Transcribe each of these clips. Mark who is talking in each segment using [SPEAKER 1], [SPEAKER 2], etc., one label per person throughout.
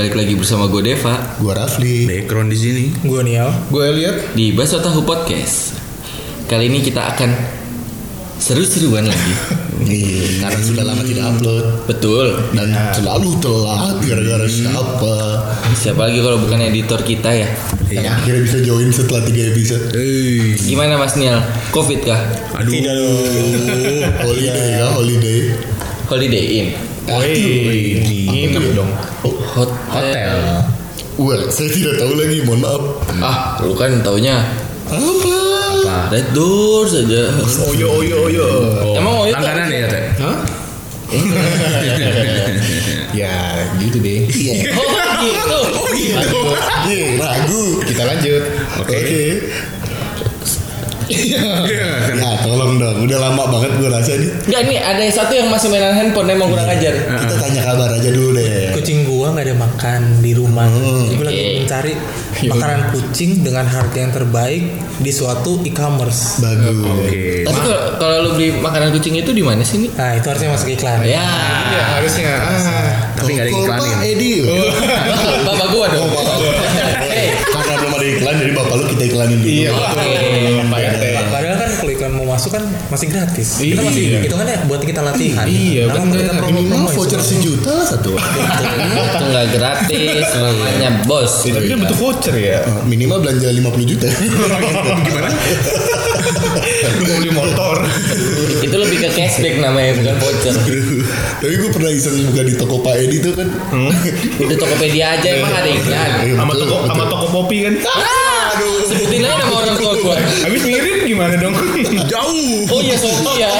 [SPEAKER 1] Balik lagi bersama gue Deva
[SPEAKER 2] Gua Rafli.
[SPEAKER 3] Background di sini.
[SPEAKER 4] Gue Nial.
[SPEAKER 2] Gue lihat
[SPEAKER 1] di Baso Tahu Podcast. Kali ini kita akan seru-seruan lagi.
[SPEAKER 2] Nih, karena sudah lama tidak upload
[SPEAKER 1] Betul.
[SPEAKER 2] dan selalu telat gara-gara siapa?
[SPEAKER 1] Siapa lagi kalau bukan editor kita ya?
[SPEAKER 2] Yang akhirnya bisa join setelah tiga episode.
[SPEAKER 3] Hei.
[SPEAKER 1] Gimana Mas Nial? Covid kah?
[SPEAKER 3] Aduh.
[SPEAKER 4] Tidak dong.
[SPEAKER 2] holiday ya, holiday.
[SPEAKER 1] Holiday Inn?
[SPEAKER 3] Wih, nginep dong.
[SPEAKER 1] Hotel.
[SPEAKER 2] Well, saya tidak tahu lagi, mohon maaf.
[SPEAKER 1] Ah, lu kan taunya
[SPEAKER 2] Apa?
[SPEAKER 1] Red Doors aja.
[SPEAKER 3] Oyo oyo oyo.
[SPEAKER 1] Emang Oyo
[SPEAKER 3] langganan ya teh?
[SPEAKER 4] Hah? ya gitu deh.
[SPEAKER 2] Iya.
[SPEAKER 1] Oh gitu.
[SPEAKER 2] Iya, ragu.
[SPEAKER 4] Kita lanjut.
[SPEAKER 2] Oke.
[SPEAKER 3] Iya.
[SPEAKER 2] Ya, tolong dong. Udah lama banget gue rasa nih.
[SPEAKER 1] Enggak nih ada satu yang masih mainan handphone emang kurang ajar.
[SPEAKER 2] Kita tanya kabar aja dulu deh.
[SPEAKER 4] Kucing gua nggak ada makan di rumah. Gue lagi mencari makanan kucing dengan harga yang terbaik di suatu e-commerce.
[SPEAKER 2] Bagus.
[SPEAKER 3] Oke.
[SPEAKER 1] Tapi kalau kalau lu beli makanan kucing itu di mana sih nih?
[SPEAKER 4] Nah itu harusnya masuk iklan.
[SPEAKER 1] Ya,
[SPEAKER 4] harusnya. Ah.
[SPEAKER 3] Tapi nggak ada iklanin.
[SPEAKER 2] Pak Edi.
[SPEAKER 1] bapak gua dong. Hei,
[SPEAKER 2] Karena belum ada iklan jadi bapak lu kita iklanin dulu.
[SPEAKER 4] Iya.
[SPEAKER 1] oke.
[SPEAKER 4] Padahal kan kalau iklan mau masuk kan masih gratis. Kita masih
[SPEAKER 3] Iya.
[SPEAKER 4] hitungannya buat kita latihan.
[SPEAKER 3] Iya, bener.
[SPEAKER 4] kita
[SPEAKER 2] Minimal
[SPEAKER 4] promo-promo
[SPEAKER 2] voucher sejuta satu.
[SPEAKER 1] Itu nggak gratis, namanya bos.
[SPEAKER 3] Tapi kan bentuk voucher ya.
[SPEAKER 2] Minimal belanja 50 juta.
[SPEAKER 3] Gimana? Mau beli motor.
[SPEAKER 1] Itu lebih ke cashback namanya bukan voucher.
[SPEAKER 2] Tapi gue pernah iseng buka di toko Pak Edi tuh kan.
[SPEAKER 1] Udah Tokopedia aja emang ada iklan.
[SPEAKER 2] Iya,
[SPEAKER 3] Sama
[SPEAKER 2] betul,
[SPEAKER 3] toko
[SPEAKER 2] betul.
[SPEAKER 3] sama toko kopi kan.
[SPEAKER 1] Sebutin aja nama orang tua gua.
[SPEAKER 3] Habis ngirim gimana dong? Jauh.
[SPEAKER 1] Oh iya Sophia. ya.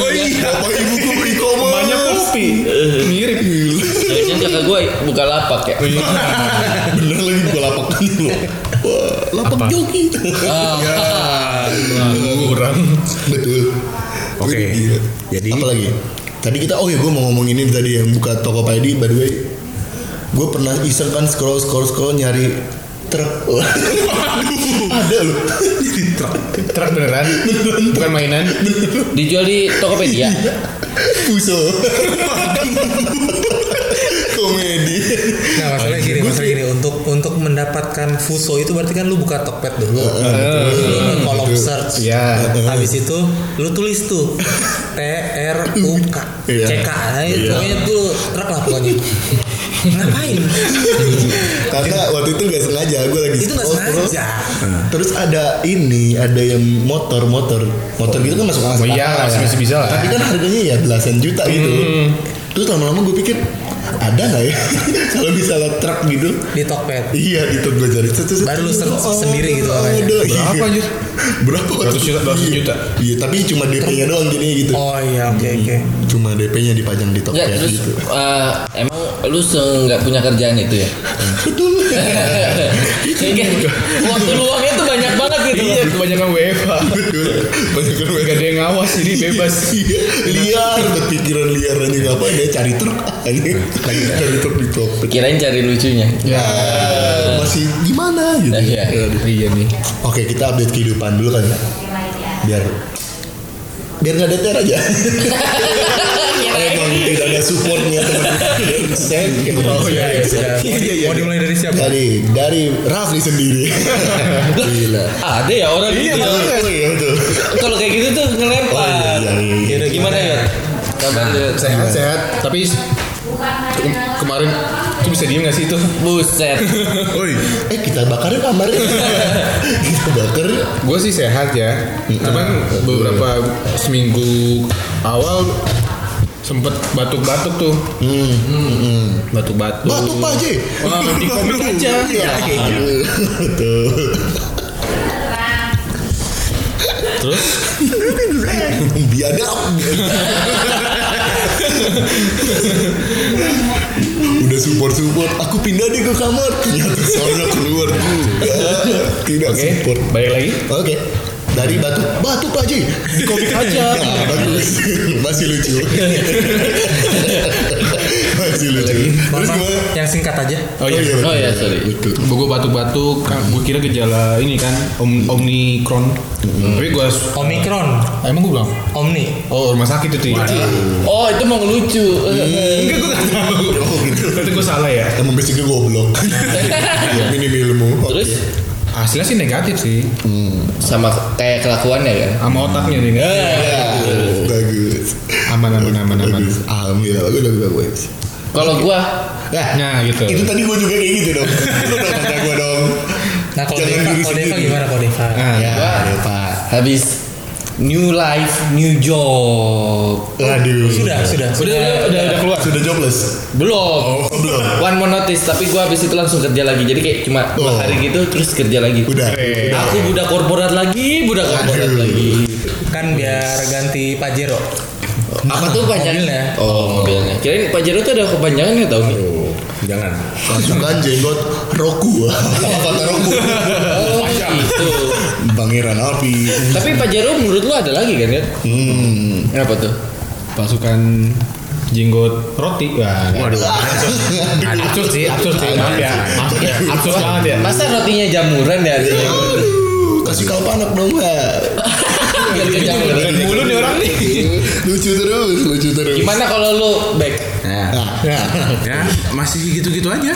[SPEAKER 1] Oh iya.
[SPEAKER 2] Bapak ibu gue beli komo.
[SPEAKER 3] Banyak kopi. Ngirim.
[SPEAKER 1] Jangan kakak gua buka lapak ya.
[SPEAKER 2] Bener lagi buka lapak dulu. Wah, lapak joki.
[SPEAKER 1] Ah,
[SPEAKER 3] Kurang.
[SPEAKER 2] Betul.
[SPEAKER 3] Oke.
[SPEAKER 2] Iya.
[SPEAKER 3] Jadi
[SPEAKER 2] Apa lagi? Tadi kita oh ya gue mau ngomong ini tadi yang buka toko Pak Edi by the way. Gue pernah iseng kan scroll scroll scroll nyari truk. Ada loh. Jadi truk.
[SPEAKER 4] Truk beneran? Bukan mainan.
[SPEAKER 1] dijual di Tokopedia.
[SPEAKER 2] Puso. Komedi.
[SPEAKER 4] Nah masalahnya gini, masalah gini untuk untuk mendapatkan Fuso itu berarti kan lu buka Tokped dulu, lu kolom search,
[SPEAKER 3] Ya.
[SPEAKER 4] habis itu lu tulis tuh T R U K
[SPEAKER 2] Iya.
[SPEAKER 4] C K, nah, itu pokoknya tuh truk lah pokoknya. Ngapain?
[SPEAKER 2] Karena waktu itu gak sengaja gue lagi
[SPEAKER 4] itu
[SPEAKER 2] scroll.
[SPEAKER 4] sengaja.
[SPEAKER 2] Terus ada ini, ada yang motor, motor, motor gitu kan masuk akal.
[SPEAKER 3] Oh iya, masih- masih bisa lah.
[SPEAKER 2] Tapi kan harganya ya belasan juta gitu. Terus lama-lama gue pikir ada nggak ya kalau misalnya truk gitu?
[SPEAKER 4] Di Tokped.
[SPEAKER 2] Iya itu gue cari. Set, set, set.
[SPEAKER 4] Baru lu search
[SPEAKER 2] Oh,
[SPEAKER 4] sendiri gitu
[SPEAKER 2] ada.
[SPEAKER 4] makanya.
[SPEAKER 3] Berapa,
[SPEAKER 2] Iya.
[SPEAKER 3] anjir?
[SPEAKER 2] Berapa?
[SPEAKER 3] Ratus juta, ratus
[SPEAKER 2] Iya.
[SPEAKER 3] juta.
[SPEAKER 2] Iya tapi cuma DP-nya doang jadinya gitu.
[SPEAKER 4] Oh iya oke oke.
[SPEAKER 2] Cuma DP-nya dipajang di Tokped
[SPEAKER 1] terus
[SPEAKER 2] gitu.
[SPEAKER 1] eh, emang lu nggak punya kerjaan itu ya?
[SPEAKER 2] Betul.
[SPEAKER 1] Kayak waktu luangnya tuh banyak banget gitu.
[SPEAKER 3] Iya, kebanyakan WFH.
[SPEAKER 2] Betul. Banyak kan
[SPEAKER 3] Gak ada yang ngawas jadi bebas.
[SPEAKER 2] Iya, liar berpikiran liar aja ngapain ya cari truk aja cari truk di Tokped.
[SPEAKER 1] Kirain cari lucunya.
[SPEAKER 2] Ya, masih gimana gitu.
[SPEAKER 1] Nah, iya.
[SPEAKER 3] Iya nih.
[SPEAKER 2] Oke, kita update kehidupan dulu kan ya. Biar biar nggak deter aja. Emang tidak ada supportnya teman-teman. Saya
[SPEAKER 4] Oh iya iya sudah. Mau di- Mau dimulai dari siapa?
[SPEAKER 2] dari dari Rafli sendiri. Gila.
[SPEAKER 1] Ada ya orang gitu. ya.
[SPEAKER 2] Iya betul.
[SPEAKER 1] Kalau kayak gitu tuh ngelempar.
[SPEAKER 2] Oh, iya, iya, iya.
[SPEAKER 1] Gimana ya? Kabar?
[SPEAKER 3] Sehat sehat. Tapi ke- kemarin itu bisa diem gak sih itu?
[SPEAKER 1] Buset.
[SPEAKER 3] Oi.
[SPEAKER 2] Eh kita bakar yuk kamarnya. kita bakar.
[SPEAKER 3] Gue sih sehat ya. Cuman beberapa seminggu awal sempet batuk-batuk tuh.
[SPEAKER 2] Hmm, hmm, hmm.
[SPEAKER 3] Batuk-batuk.
[SPEAKER 2] Batuk Pak Haji.
[SPEAKER 3] Wah, di komik aja.
[SPEAKER 2] Iya. Betul.
[SPEAKER 3] Terus
[SPEAKER 2] biadab udah support support aku pindah deh ke kamar ternyata soalnya keluar juga tidak
[SPEAKER 3] Oke,
[SPEAKER 2] support
[SPEAKER 3] balik lagi.
[SPEAKER 2] oke dari batu batu pak Haji
[SPEAKER 3] Di komik aja.
[SPEAKER 2] ya, bagus masih lucu masih lucu lucu. Terus gimana?
[SPEAKER 4] yang singkat aja.
[SPEAKER 3] Oh iya.
[SPEAKER 2] betul.
[SPEAKER 1] Oh iya, sorry.
[SPEAKER 3] Gue batuk-batuk, kan gue kira gejala ini kan om, Omicron. Tapi gue
[SPEAKER 4] Omikron,
[SPEAKER 3] emang gue bilang,
[SPEAKER 4] Omni.
[SPEAKER 3] oh rumah sakit itu ya.
[SPEAKER 1] Oh itu mau ngelucu.
[SPEAKER 3] Enggak gue gak tahu.
[SPEAKER 2] Oh gitu.
[SPEAKER 3] Berarti gue salah ya.
[SPEAKER 2] Emang basicnya goblok. Iya, Minim ilmu.
[SPEAKER 1] Terus
[SPEAKER 3] Hasilnya sih negatif sih.
[SPEAKER 1] sama kayak kelakuannya kan.
[SPEAKER 3] Sama otaknya nih. kan?
[SPEAKER 2] Oh, bagus.
[SPEAKER 3] Aman aman aman aman.
[SPEAKER 2] Alhamdulillah bagus bagus bagus.
[SPEAKER 1] Kalau gua
[SPEAKER 2] Nah,
[SPEAKER 3] Nah gitu.
[SPEAKER 2] itu tadi gue juga kayak gitu dong. Lu dong kata gue dong.
[SPEAKER 4] Nah kalau Deva, kalau Deva gimana kalau Deva?
[SPEAKER 3] Nah,
[SPEAKER 2] Ya, ya Pak.
[SPEAKER 1] habis new life, new job.
[SPEAKER 2] Aduh.
[SPEAKER 4] Sudah, sudah,
[SPEAKER 3] Udah udah udah, udah keluar.
[SPEAKER 2] Sudah jobless.
[SPEAKER 1] Belum.
[SPEAKER 2] Oh, belum.
[SPEAKER 1] One more notice, tapi gua habis itu langsung kerja lagi. Jadi kayak cuma dua
[SPEAKER 2] Oh.
[SPEAKER 1] hari gitu terus kerja lagi.
[SPEAKER 2] Udah.
[SPEAKER 1] Aku budak korporat lagi, budak korporat
[SPEAKER 2] Aduh.
[SPEAKER 1] lagi.
[SPEAKER 4] Kan biar ganti Pajero.
[SPEAKER 1] Apa tuh panjang?
[SPEAKER 4] Mobilnya.
[SPEAKER 1] Oh, mobilnya. Kirain Pajero tuh ada kepanjangannya tau nih.
[SPEAKER 3] Jangan.
[SPEAKER 2] Pasukan jenggot Roku. Avatar Roku.
[SPEAKER 1] Itu.
[SPEAKER 2] Pangeran api.
[SPEAKER 1] Tapi Pajero menurut lu ada lagi kan ya?
[SPEAKER 2] Hmm.
[SPEAKER 1] Kenapa tuh?
[SPEAKER 3] Pasukan jenggot roti. Wah, waduh. absurd sih, absurd sih. Maaf ya. Maaf ya. Absurd banget ya.
[SPEAKER 1] Masa rotinya jamuran ya?
[SPEAKER 2] Kasih kalpanak dong, Pak.
[SPEAKER 3] Dan mulu nih orang nih.
[SPEAKER 2] lucu terus, lucu terus.
[SPEAKER 1] Gimana kalau lu back?
[SPEAKER 5] Ya,
[SPEAKER 2] Nah,
[SPEAKER 5] ya masih gitu-gitu aja.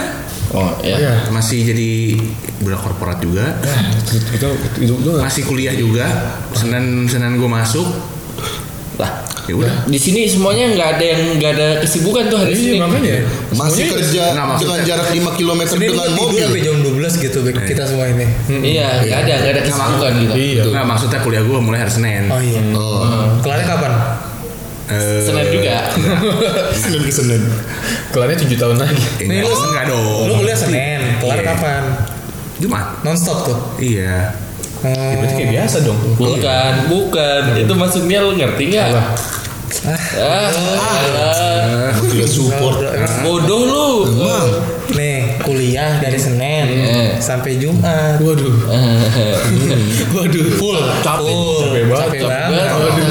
[SPEAKER 1] Oh ya.
[SPEAKER 5] Masih jadi budak korporat juga.
[SPEAKER 3] Itu itu itu
[SPEAKER 5] Masih kuliah juga. Senin Senin gue masuk.
[SPEAKER 1] Lah,
[SPEAKER 5] Ya udah.
[SPEAKER 1] di sini semuanya nggak ada yang nggak ada kesibukan tuh hari
[SPEAKER 3] Iya
[SPEAKER 1] ini.
[SPEAKER 3] makanya.
[SPEAKER 2] masih kerja
[SPEAKER 5] maksudnya-
[SPEAKER 2] dengan jarak 5 km
[SPEAKER 4] Ini
[SPEAKER 2] dengan mobil.
[SPEAKER 4] sampai jam 12 gitu Bek, kita semua ini.
[SPEAKER 1] Iya, nggak ada nggak ada kesibukan gitu.
[SPEAKER 3] Iya.
[SPEAKER 5] Nggak maksudnya kuliah gue mulai hari Senin.
[SPEAKER 4] Oh iya.
[SPEAKER 2] Oh,
[SPEAKER 4] Kelarnya kapan?
[SPEAKER 5] Eh,
[SPEAKER 1] Senin juga.
[SPEAKER 2] Senin ke Senin.
[SPEAKER 3] Kelarnya 7 tahun lagi.
[SPEAKER 5] Enggak,
[SPEAKER 4] lu-
[SPEAKER 5] enggak dong.
[SPEAKER 4] Lu kuliah Senin, kelar
[SPEAKER 5] Iya.
[SPEAKER 4] kapan?
[SPEAKER 5] Jumat.
[SPEAKER 4] Nonstop tuh.
[SPEAKER 5] Iya.
[SPEAKER 4] Oh.
[SPEAKER 3] Berarti kayak biasa dong.
[SPEAKER 1] Bukan, bukan. Itu maksudnya lu ngerti nggak? Ah, ah,
[SPEAKER 2] Tidak support.
[SPEAKER 1] bodoh lu.
[SPEAKER 4] Nih, kuliah dari Senin
[SPEAKER 1] Iya.
[SPEAKER 4] sampai Jumat.
[SPEAKER 3] Waduh. Waduh.
[SPEAKER 4] Full, capek,
[SPEAKER 3] Capek banget,
[SPEAKER 4] capek banget.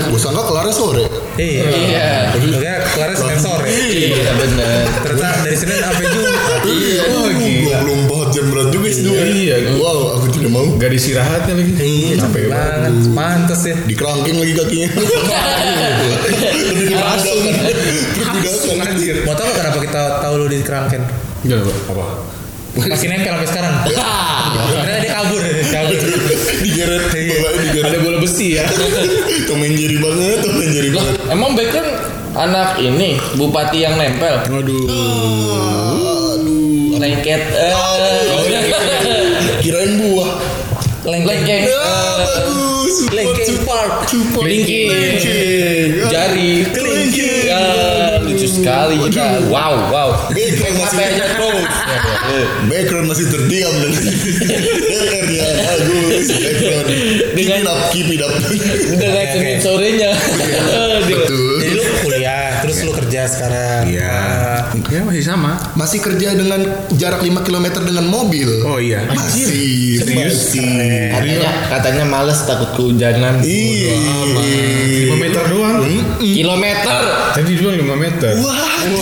[SPEAKER 2] Gue sangka kelarnya sore.
[SPEAKER 4] Iya.
[SPEAKER 1] Iya.
[SPEAKER 4] Iya, kelarnya Senin sore.
[SPEAKER 1] Iya benar.
[SPEAKER 4] Ternyata dari Senin sampai Jumat.
[SPEAKER 2] Iya,
[SPEAKER 3] Oh, gila.
[SPEAKER 2] 24 jam berat juga sih dua.
[SPEAKER 3] Iya.
[SPEAKER 2] Wow, aku tidak mau.
[SPEAKER 3] Gak ada istirahatnya lagi.
[SPEAKER 4] Capek banget. Mantes ya.
[SPEAKER 2] Di kerangking lagi kakinya. Lebih dipadam.
[SPEAKER 3] Langsung anjir.
[SPEAKER 4] Mau tau gak kenapa kita tahu lu di kerangken?
[SPEAKER 3] Gak apa?
[SPEAKER 4] Masih nempel sampai sekarang. Karena dia kabur, kabur.
[SPEAKER 2] Digeret, bola digeret.
[SPEAKER 3] Ada bola besi ya.
[SPEAKER 2] Tom and Jerry banget, Tom and Jerry
[SPEAKER 1] Lah,
[SPEAKER 2] banget.
[SPEAKER 1] emang background anak ini bupati yang nempel.
[SPEAKER 2] Aduh.
[SPEAKER 1] Lengket. eh.
[SPEAKER 2] Kirain buah.
[SPEAKER 1] Lengkeng.
[SPEAKER 2] Ya,
[SPEAKER 1] eh,
[SPEAKER 2] bagus. Support,
[SPEAKER 4] Linkin
[SPEAKER 2] support,
[SPEAKER 4] Park.
[SPEAKER 2] support.
[SPEAKER 1] Kelingking.
[SPEAKER 2] Kelingking.
[SPEAKER 1] Jari.
[SPEAKER 2] Kelingking.
[SPEAKER 1] Ya, lucu sekali kita. Wow, wow.
[SPEAKER 2] Background masih
[SPEAKER 1] terus.
[SPEAKER 2] Background masih terdiam dengan DR-nya bagus. Background. Keep it up, keep it up.
[SPEAKER 1] Dengan Senin sorenya.
[SPEAKER 2] Betul.
[SPEAKER 4] Jadi lu kuliah, sekarang.
[SPEAKER 5] Iya. Ya masih sama.
[SPEAKER 2] Masih kerja dengan jarak 5 km dengan mobil.
[SPEAKER 5] Oh iya.
[SPEAKER 2] Masih. Masih.
[SPEAKER 1] Katanya katanya males takut kehujanan.
[SPEAKER 2] Iya.
[SPEAKER 3] 5 meter doang.
[SPEAKER 1] Kilometer.
[SPEAKER 3] Tadi bilang 5 meter.
[SPEAKER 2] Waduh.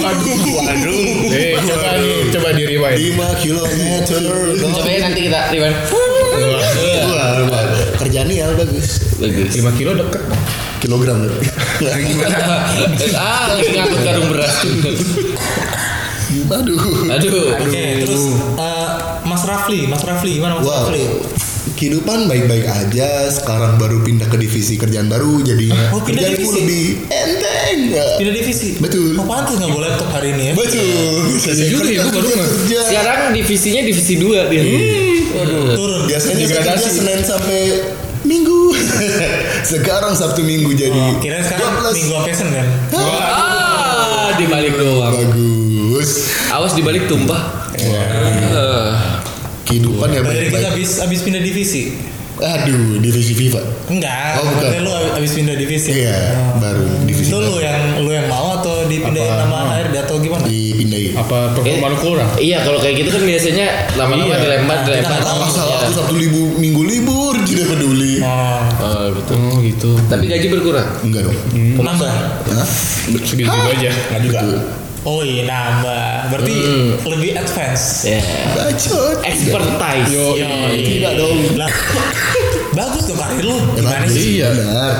[SPEAKER 2] Waduh.
[SPEAKER 3] Eh, coba di coba di rewind.
[SPEAKER 2] 5 kilometer.
[SPEAKER 1] Coba ya nanti kita rewind.
[SPEAKER 2] Wah, wah. kerjaan ya bagus.
[SPEAKER 1] Bagus.
[SPEAKER 3] 5 kilo deket.
[SPEAKER 2] Kilogram.
[SPEAKER 1] ah, lagi ngangkut karung beras.
[SPEAKER 2] Aduh.
[SPEAKER 1] Aduh.
[SPEAKER 4] Oke, terus eh, Mas Rafli, Mas Rafli, gimana Mas
[SPEAKER 2] Wow.
[SPEAKER 4] Rafli?
[SPEAKER 2] Kehidupan baik-baik aja. Sekarang baru pindah ke divisi kerjaan baru, jadi
[SPEAKER 4] Oh, pindah
[SPEAKER 2] kerjaanku
[SPEAKER 4] divisi?
[SPEAKER 2] lebih enteng.
[SPEAKER 4] Pindah divisi.
[SPEAKER 2] Betul.
[SPEAKER 4] Oh, pantas nggak boleh laptop hari ini ya?
[SPEAKER 2] Betul. Saya
[SPEAKER 3] juga ya, gua baru
[SPEAKER 2] kerja.
[SPEAKER 1] Sekarang divisinya divisi 2 dia.
[SPEAKER 4] Turun.
[SPEAKER 2] Biasanya kerja Senin sampai Minggu. Sekarang Sabtu Minggu jadi.
[SPEAKER 4] Oh, kira sekarang
[SPEAKER 2] jobless.
[SPEAKER 4] minggu sampai Senin.
[SPEAKER 1] Ah, dibalik doang.
[SPEAKER 2] Bagus.
[SPEAKER 1] Awas dibalik tumpah. Eh,
[SPEAKER 2] Kehidupan ya
[SPEAKER 4] Dari kita
[SPEAKER 2] baik-baik.
[SPEAKER 4] habis habis pindah divisi.
[SPEAKER 2] Aduh, divisi FIFA.
[SPEAKER 4] Enggak,
[SPEAKER 2] Oh, bukan.
[SPEAKER 4] lu habis pindah divisi.
[SPEAKER 2] Iya, baru divisi
[SPEAKER 4] Itu lu yang lu yang mau dipindahin
[SPEAKER 3] Apa?
[SPEAKER 4] nama HRD atau gimana?
[SPEAKER 2] dipindahin.
[SPEAKER 3] Apa performa lu kurang?
[SPEAKER 1] Iya kalau kayak gitu kan biasanya lama-lama
[SPEAKER 3] Iya.
[SPEAKER 1] dilempar
[SPEAKER 4] Nah,
[SPEAKER 1] dilempar.
[SPEAKER 4] kita nggak tahu.
[SPEAKER 2] Masalah aku Sabtu libu, Minggu libur tidak peduli.
[SPEAKER 4] Oh,
[SPEAKER 1] Oh gitu.
[SPEAKER 3] Oh gitu.
[SPEAKER 1] Tapi gaji berkurang.
[SPEAKER 2] Enggak dong.
[SPEAKER 4] nambah.
[SPEAKER 2] Hah?
[SPEAKER 3] Segitu gitu aja.
[SPEAKER 4] Enggak juga.
[SPEAKER 2] Betul.
[SPEAKER 4] Oh iya nambah. Berarti lebih advance.
[SPEAKER 1] Ya.
[SPEAKER 2] Bacot.
[SPEAKER 1] Expertise.
[SPEAKER 4] Yo,
[SPEAKER 2] Tidak dong.
[SPEAKER 4] Bagus dong karir lu. Gimana sih?
[SPEAKER 2] Iya. Benar.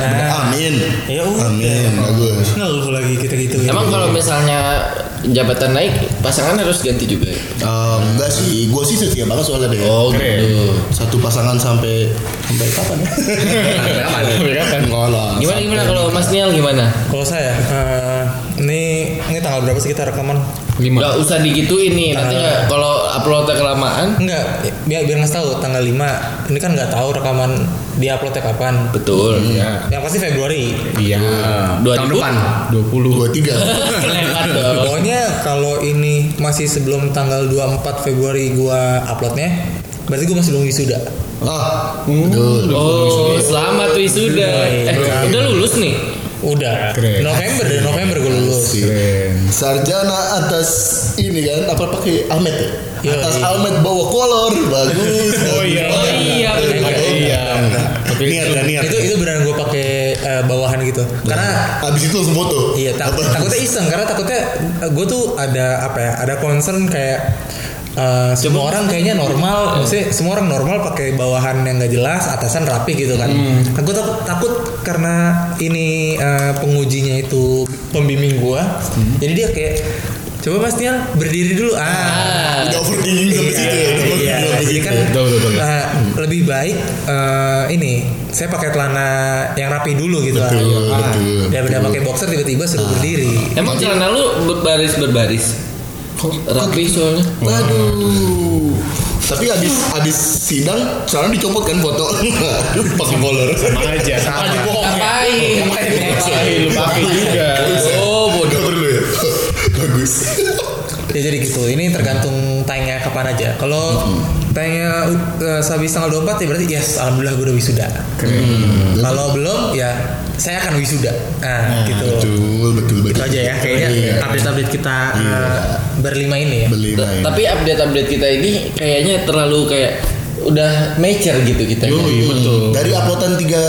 [SPEAKER 2] Amin.
[SPEAKER 4] Ya udah.
[SPEAKER 2] Amin. Bagus.
[SPEAKER 4] Ngeluh lagi kita gitu.
[SPEAKER 1] Emang kalau misalnya jabatan naik, pasangan harus ganti juga. ya?
[SPEAKER 2] Eh, enggak sih, gue sih setia banget soalnya deh.
[SPEAKER 1] Oh gitu.
[SPEAKER 2] Satu pasangan sampai sampai kapan ya? Enggak lah.
[SPEAKER 1] Gimana gimana kalau Mas Niel gimana?
[SPEAKER 4] Kalau saya, eh, ini ini tanggal berapa sih kita rekaman?
[SPEAKER 3] Lima.
[SPEAKER 1] Gak usah digituin nih, nanti nggak kalau uploadnya kelamaan.
[SPEAKER 4] Enggak, biar biar ngasih tahu tanggal 5 Ini kan nggak tahu rekaman di uploadnya kapan.
[SPEAKER 1] Betul.
[SPEAKER 3] Ya.
[SPEAKER 4] Yang pasti Februari.
[SPEAKER 3] Iya.
[SPEAKER 1] Dua
[SPEAKER 5] Tahun depan.
[SPEAKER 3] 20.
[SPEAKER 2] Dua tiga.
[SPEAKER 1] Lewat dong.
[SPEAKER 4] Pokoknya kalau ini masih sebelum tanggal 24 Februari gua uploadnya, berarti gua masih belum wisuda.
[SPEAKER 2] Ah, betul.
[SPEAKER 1] Oh, selamat wisuda. Eh. Udah.
[SPEAKER 3] Keren.
[SPEAKER 4] November dari November gua lulus.
[SPEAKER 3] Keren.
[SPEAKER 2] Sarjana atas ini kan apa pakai helmet ya? Atas
[SPEAKER 4] iya.
[SPEAKER 2] helmet bawa kolor bagus.
[SPEAKER 3] Oh iya.
[SPEAKER 1] Oh iya, bener.
[SPEAKER 3] Iya.
[SPEAKER 2] niat dan niat.
[SPEAKER 4] Itu itu beneran gua pakai eh, bawahan gitu. Karena
[SPEAKER 2] Abis itu langsung foto.
[SPEAKER 4] Iya, tak- takutnya iseng karena takutnya gue tuh ada apa ya? Ada concern kayak eh, semua orang kayaknya normal, maksudnya semua orang normal pakai bawahan yang gak jelas, atasan rapi gitu kan. Nah, gue takut, takut karena ini eh, pengujinya itu pembimbing gue, jadi dia kayak coba Mas Niel berdiri dulu ah.
[SPEAKER 2] Udah overthinking sampai
[SPEAKER 4] Iya,
[SPEAKER 2] situ ya. udah
[SPEAKER 4] iya, jadi kan
[SPEAKER 3] Betul, betul, betul.
[SPEAKER 4] eh, lebih baik eh, ini saya pakai celana yang rapi dulu gitu lah.
[SPEAKER 2] Betul,
[SPEAKER 4] Ah,
[SPEAKER 2] betul,
[SPEAKER 4] daripada pakai boxer tiba-tiba suruh berdiri.
[SPEAKER 1] Emang celana lu berbaris berbaris? Rapi soalnya.
[SPEAKER 2] Waduh. Tapi abis abis sidang, sekarang dicopot kan foto. Pakai kolor.
[SPEAKER 3] Sama aja. Sama.
[SPEAKER 1] Ngapain?
[SPEAKER 3] Ngapain lu pakai juga.
[SPEAKER 1] Oh, bodoh.
[SPEAKER 2] Ya. Bagus.
[SPEAKER 4] Ya jadi gitu. Ini tergantung tayangnya kapan aja. Kalau tayangnya uh, habis tanggal 24 ya berarti yes, alhamdulillah gue udah wisuda. Kalau belum ya saya akan wisuda. Nah, gitu.
[SPEAKER 2] Betul, betul, betul.
[SPEAKER 4] Itu aja ya kayaknya
[SPEAKER 2] Iya.
[SPEAKER 4] update-update kita uh, berlima ini ya.
[SPEAKER 2] Beli main.
[SPEAKER 1] Tapi update-update kita ini kayaknya terlalu kayak udah mature gitu kita.
[SPEAKER 3] Yoi, betul.
[SPEAKER 2] Dari uploadan tiga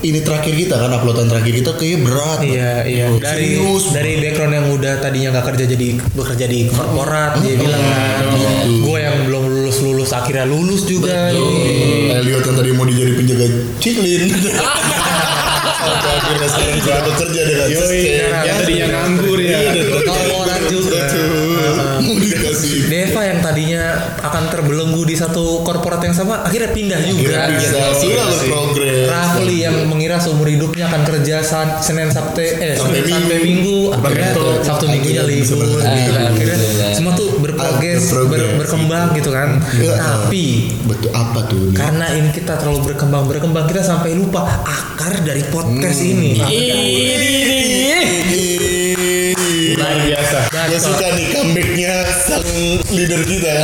[SPEAKER 2] ini terakhir kita kan uploadan terakhir kita kayaknya berat.
[SPEAKER 4] Iya iya dari
[SPEAKER 2] Serius.
[SPEAKER 4] dari background yang udah tadinya nggak kerja jadi bekerja di korporat dia bilang kan gue yang belum lulus lulus akhirnya lulus juga ini.
[SPEAKER 2] Elliot yang tadi mau dijadi penjaga ciklin. Akhirnya sekarang sudah bekerja dengan
[SPEAKER 3] Yoi, yang tadinya nganggur ya.
[SPEAKER 4] Deva yang tadinya akan terbelenggu di satu korporat yang sama akhirnya pindah juga
[SPEAKER 2] Kira bisa sudah berprogres.
[SPEAKER 4] Rafli yang mengira seumur hidupnya akan kerja San- Senin Sabtu eh
[SPEAKER 2] Sampai
[SPEAKER 4] sampai
[SPEAKER 2] Minggu.
[SPEAKER 4] Minggu akhirnya. Sabtu Minggunya
[SPEAKER 2] Akhirnya
[SPEAKER 4] libur gitu. akhirnya
[SPEAKER 1] Alhamdulillah.
[SPEAKER 4] semua tuh berprogres ber- berkembang gitu kan
[SPEAKER 2] Ya,
[SPEAKER 4] tapi
[SPEAKER 2] Betul apa tuh? ini?
[SPEAKER 4] karena ini kita terlalu berkembang berkembang kita sampai lupa akar dari podcast ini
[SPEAKER 3] Luar biasa.
[SPEAKER 2] Gue suka nih comebacknya sang leader kita.